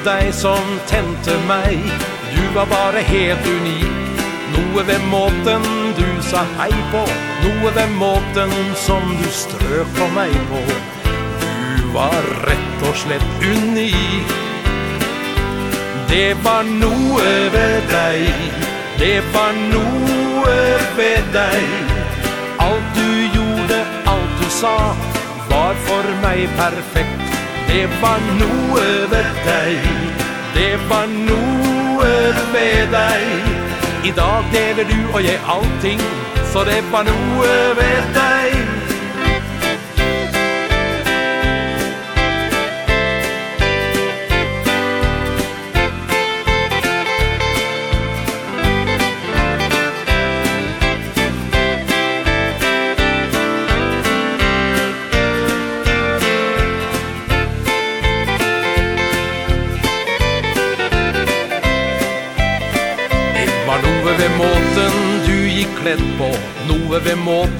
deg som tente meg. Du var bare helt unik. Noe ved måten du sa hei på Noe ved måten som du strøk på meg på. Du var rett og slett unik. Det var noe ved deg. Det var noe ved deg. Alt du gjorde, alt du sa Var for meg perfekt. Det var noe ved deg. Det var noe ved deg. I dag deler du og jeg allting Så det var noe ved deg.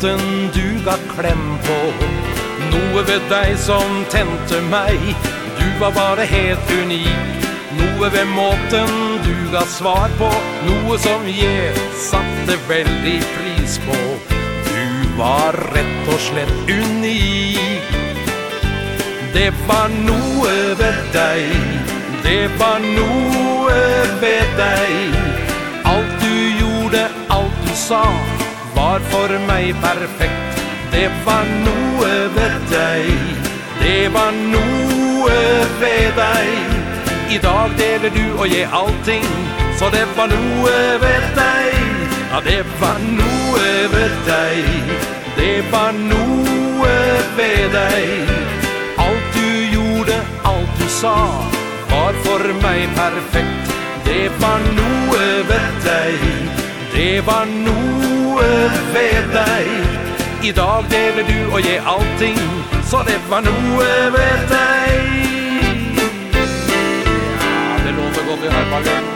jenten du ga klem på. Noe ved deg som tente meg. Du var bare helt unik. Noe ved måten du ga svar på. Noe som jeg satte veldig pris på. Du var rett og slett unik. Det var noe ved deg. Det var noe ved deg. Alt du gjorde, alt du sa var for meg perfekt. Det var noe ved deg. Det var noe ved deg. I dag deler du og jeg allting Så det var noe ved deg. Ja, det var noe ved deg. Det var noe ved deg. Alt du gjorde, alt du sa Var for meg perfekt. Det var noe ved deg. Det var noe noe ved deg. I dag deler du og jeg allting Så det var noe ved deg. Ja, det låter godt i hørpagen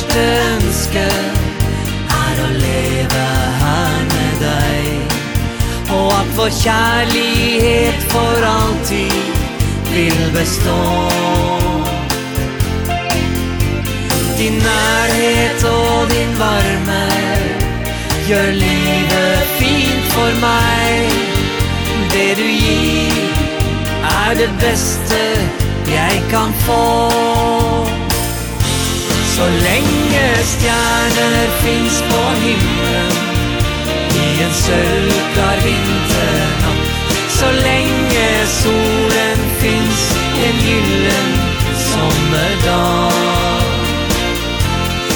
mest ønske Er å leve her med deg. Og at vår kjærlighet for alltid Vil bestå. Din nærhet og din varme Gjør livet fint for meg. Det du gir er det beste jeg kan få. Så länge stjärnor finns på himlen. I en sölklar vinternatt Så länge solen finns en gyllen sommerdag.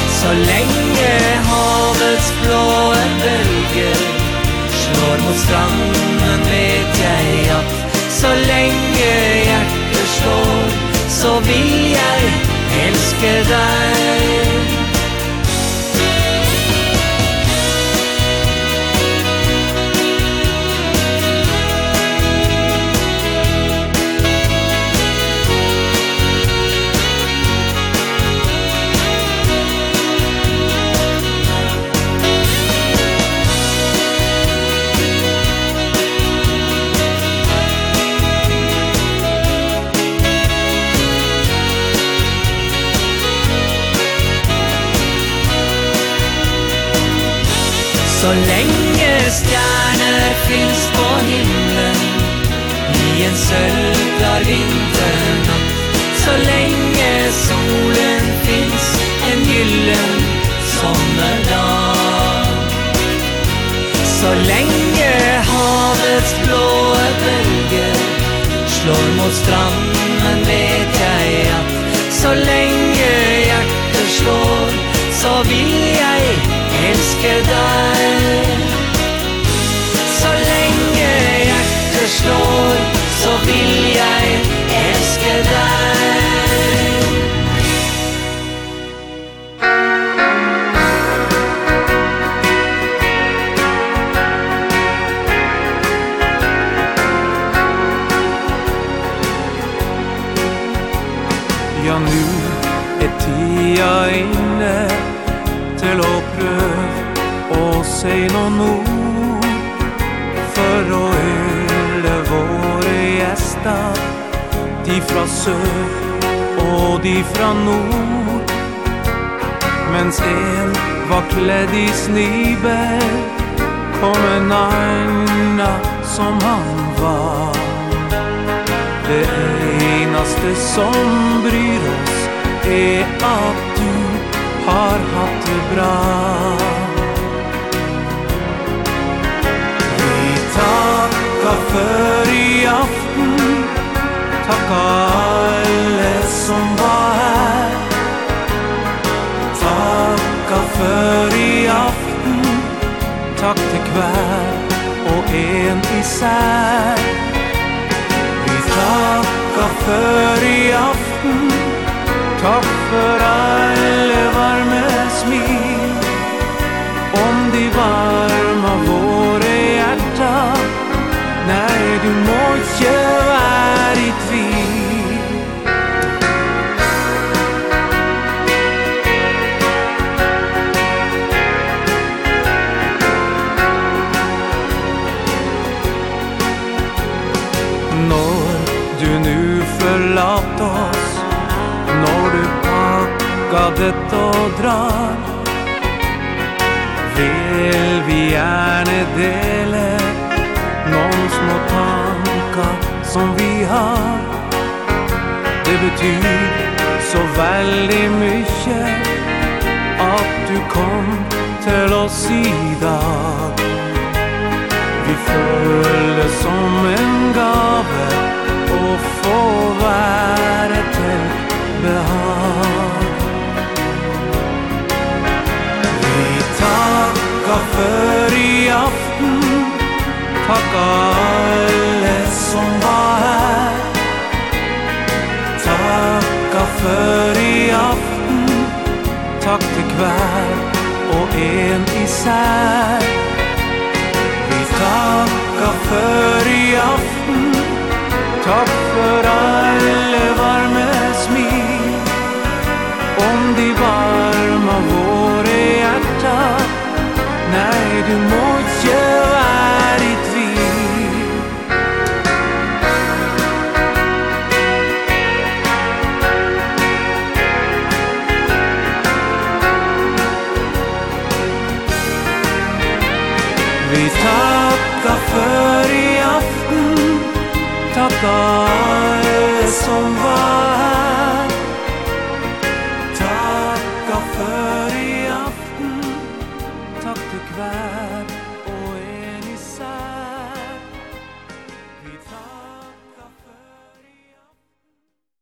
Så länge havets blåa bölger Slår mot stranden vet jag att Så länge hjärtat slår Så vill jag elsker deg. Så länge stjärnor finns på himlen I en sölklar vinternatt. Så länge solen finns en gyllen sommardag Så länge havets blåa bölger Slår mot stranden vet jag att Så länge hjärtat slår Så vill jag slår så vil jeg elske deg. fra sør og de fra nord. Mens en var kledd i snibel Kom en aina som han var. Det eneste som bryr oss Er at du har hatt det bra. Vi takkar för i aften. Takk alle som var her. Takka før i aften. Takk til hver og en især Vi takka før i aften. Takk for alle varme smil. Om de varma våre hjerta Nei, du må ikke være i vi Når du nu förlatt oss Når du packade det och drar betyr så veldig mykje At du kom til oss i dag Vi føler som en gave Å få være til behag. Vi takkar for i aften Takkar För i aften Takk til kvær Og en især Vi takka för i aften Takk för alle varme smil. Om de varma våre hjärta Nei, du må stars som var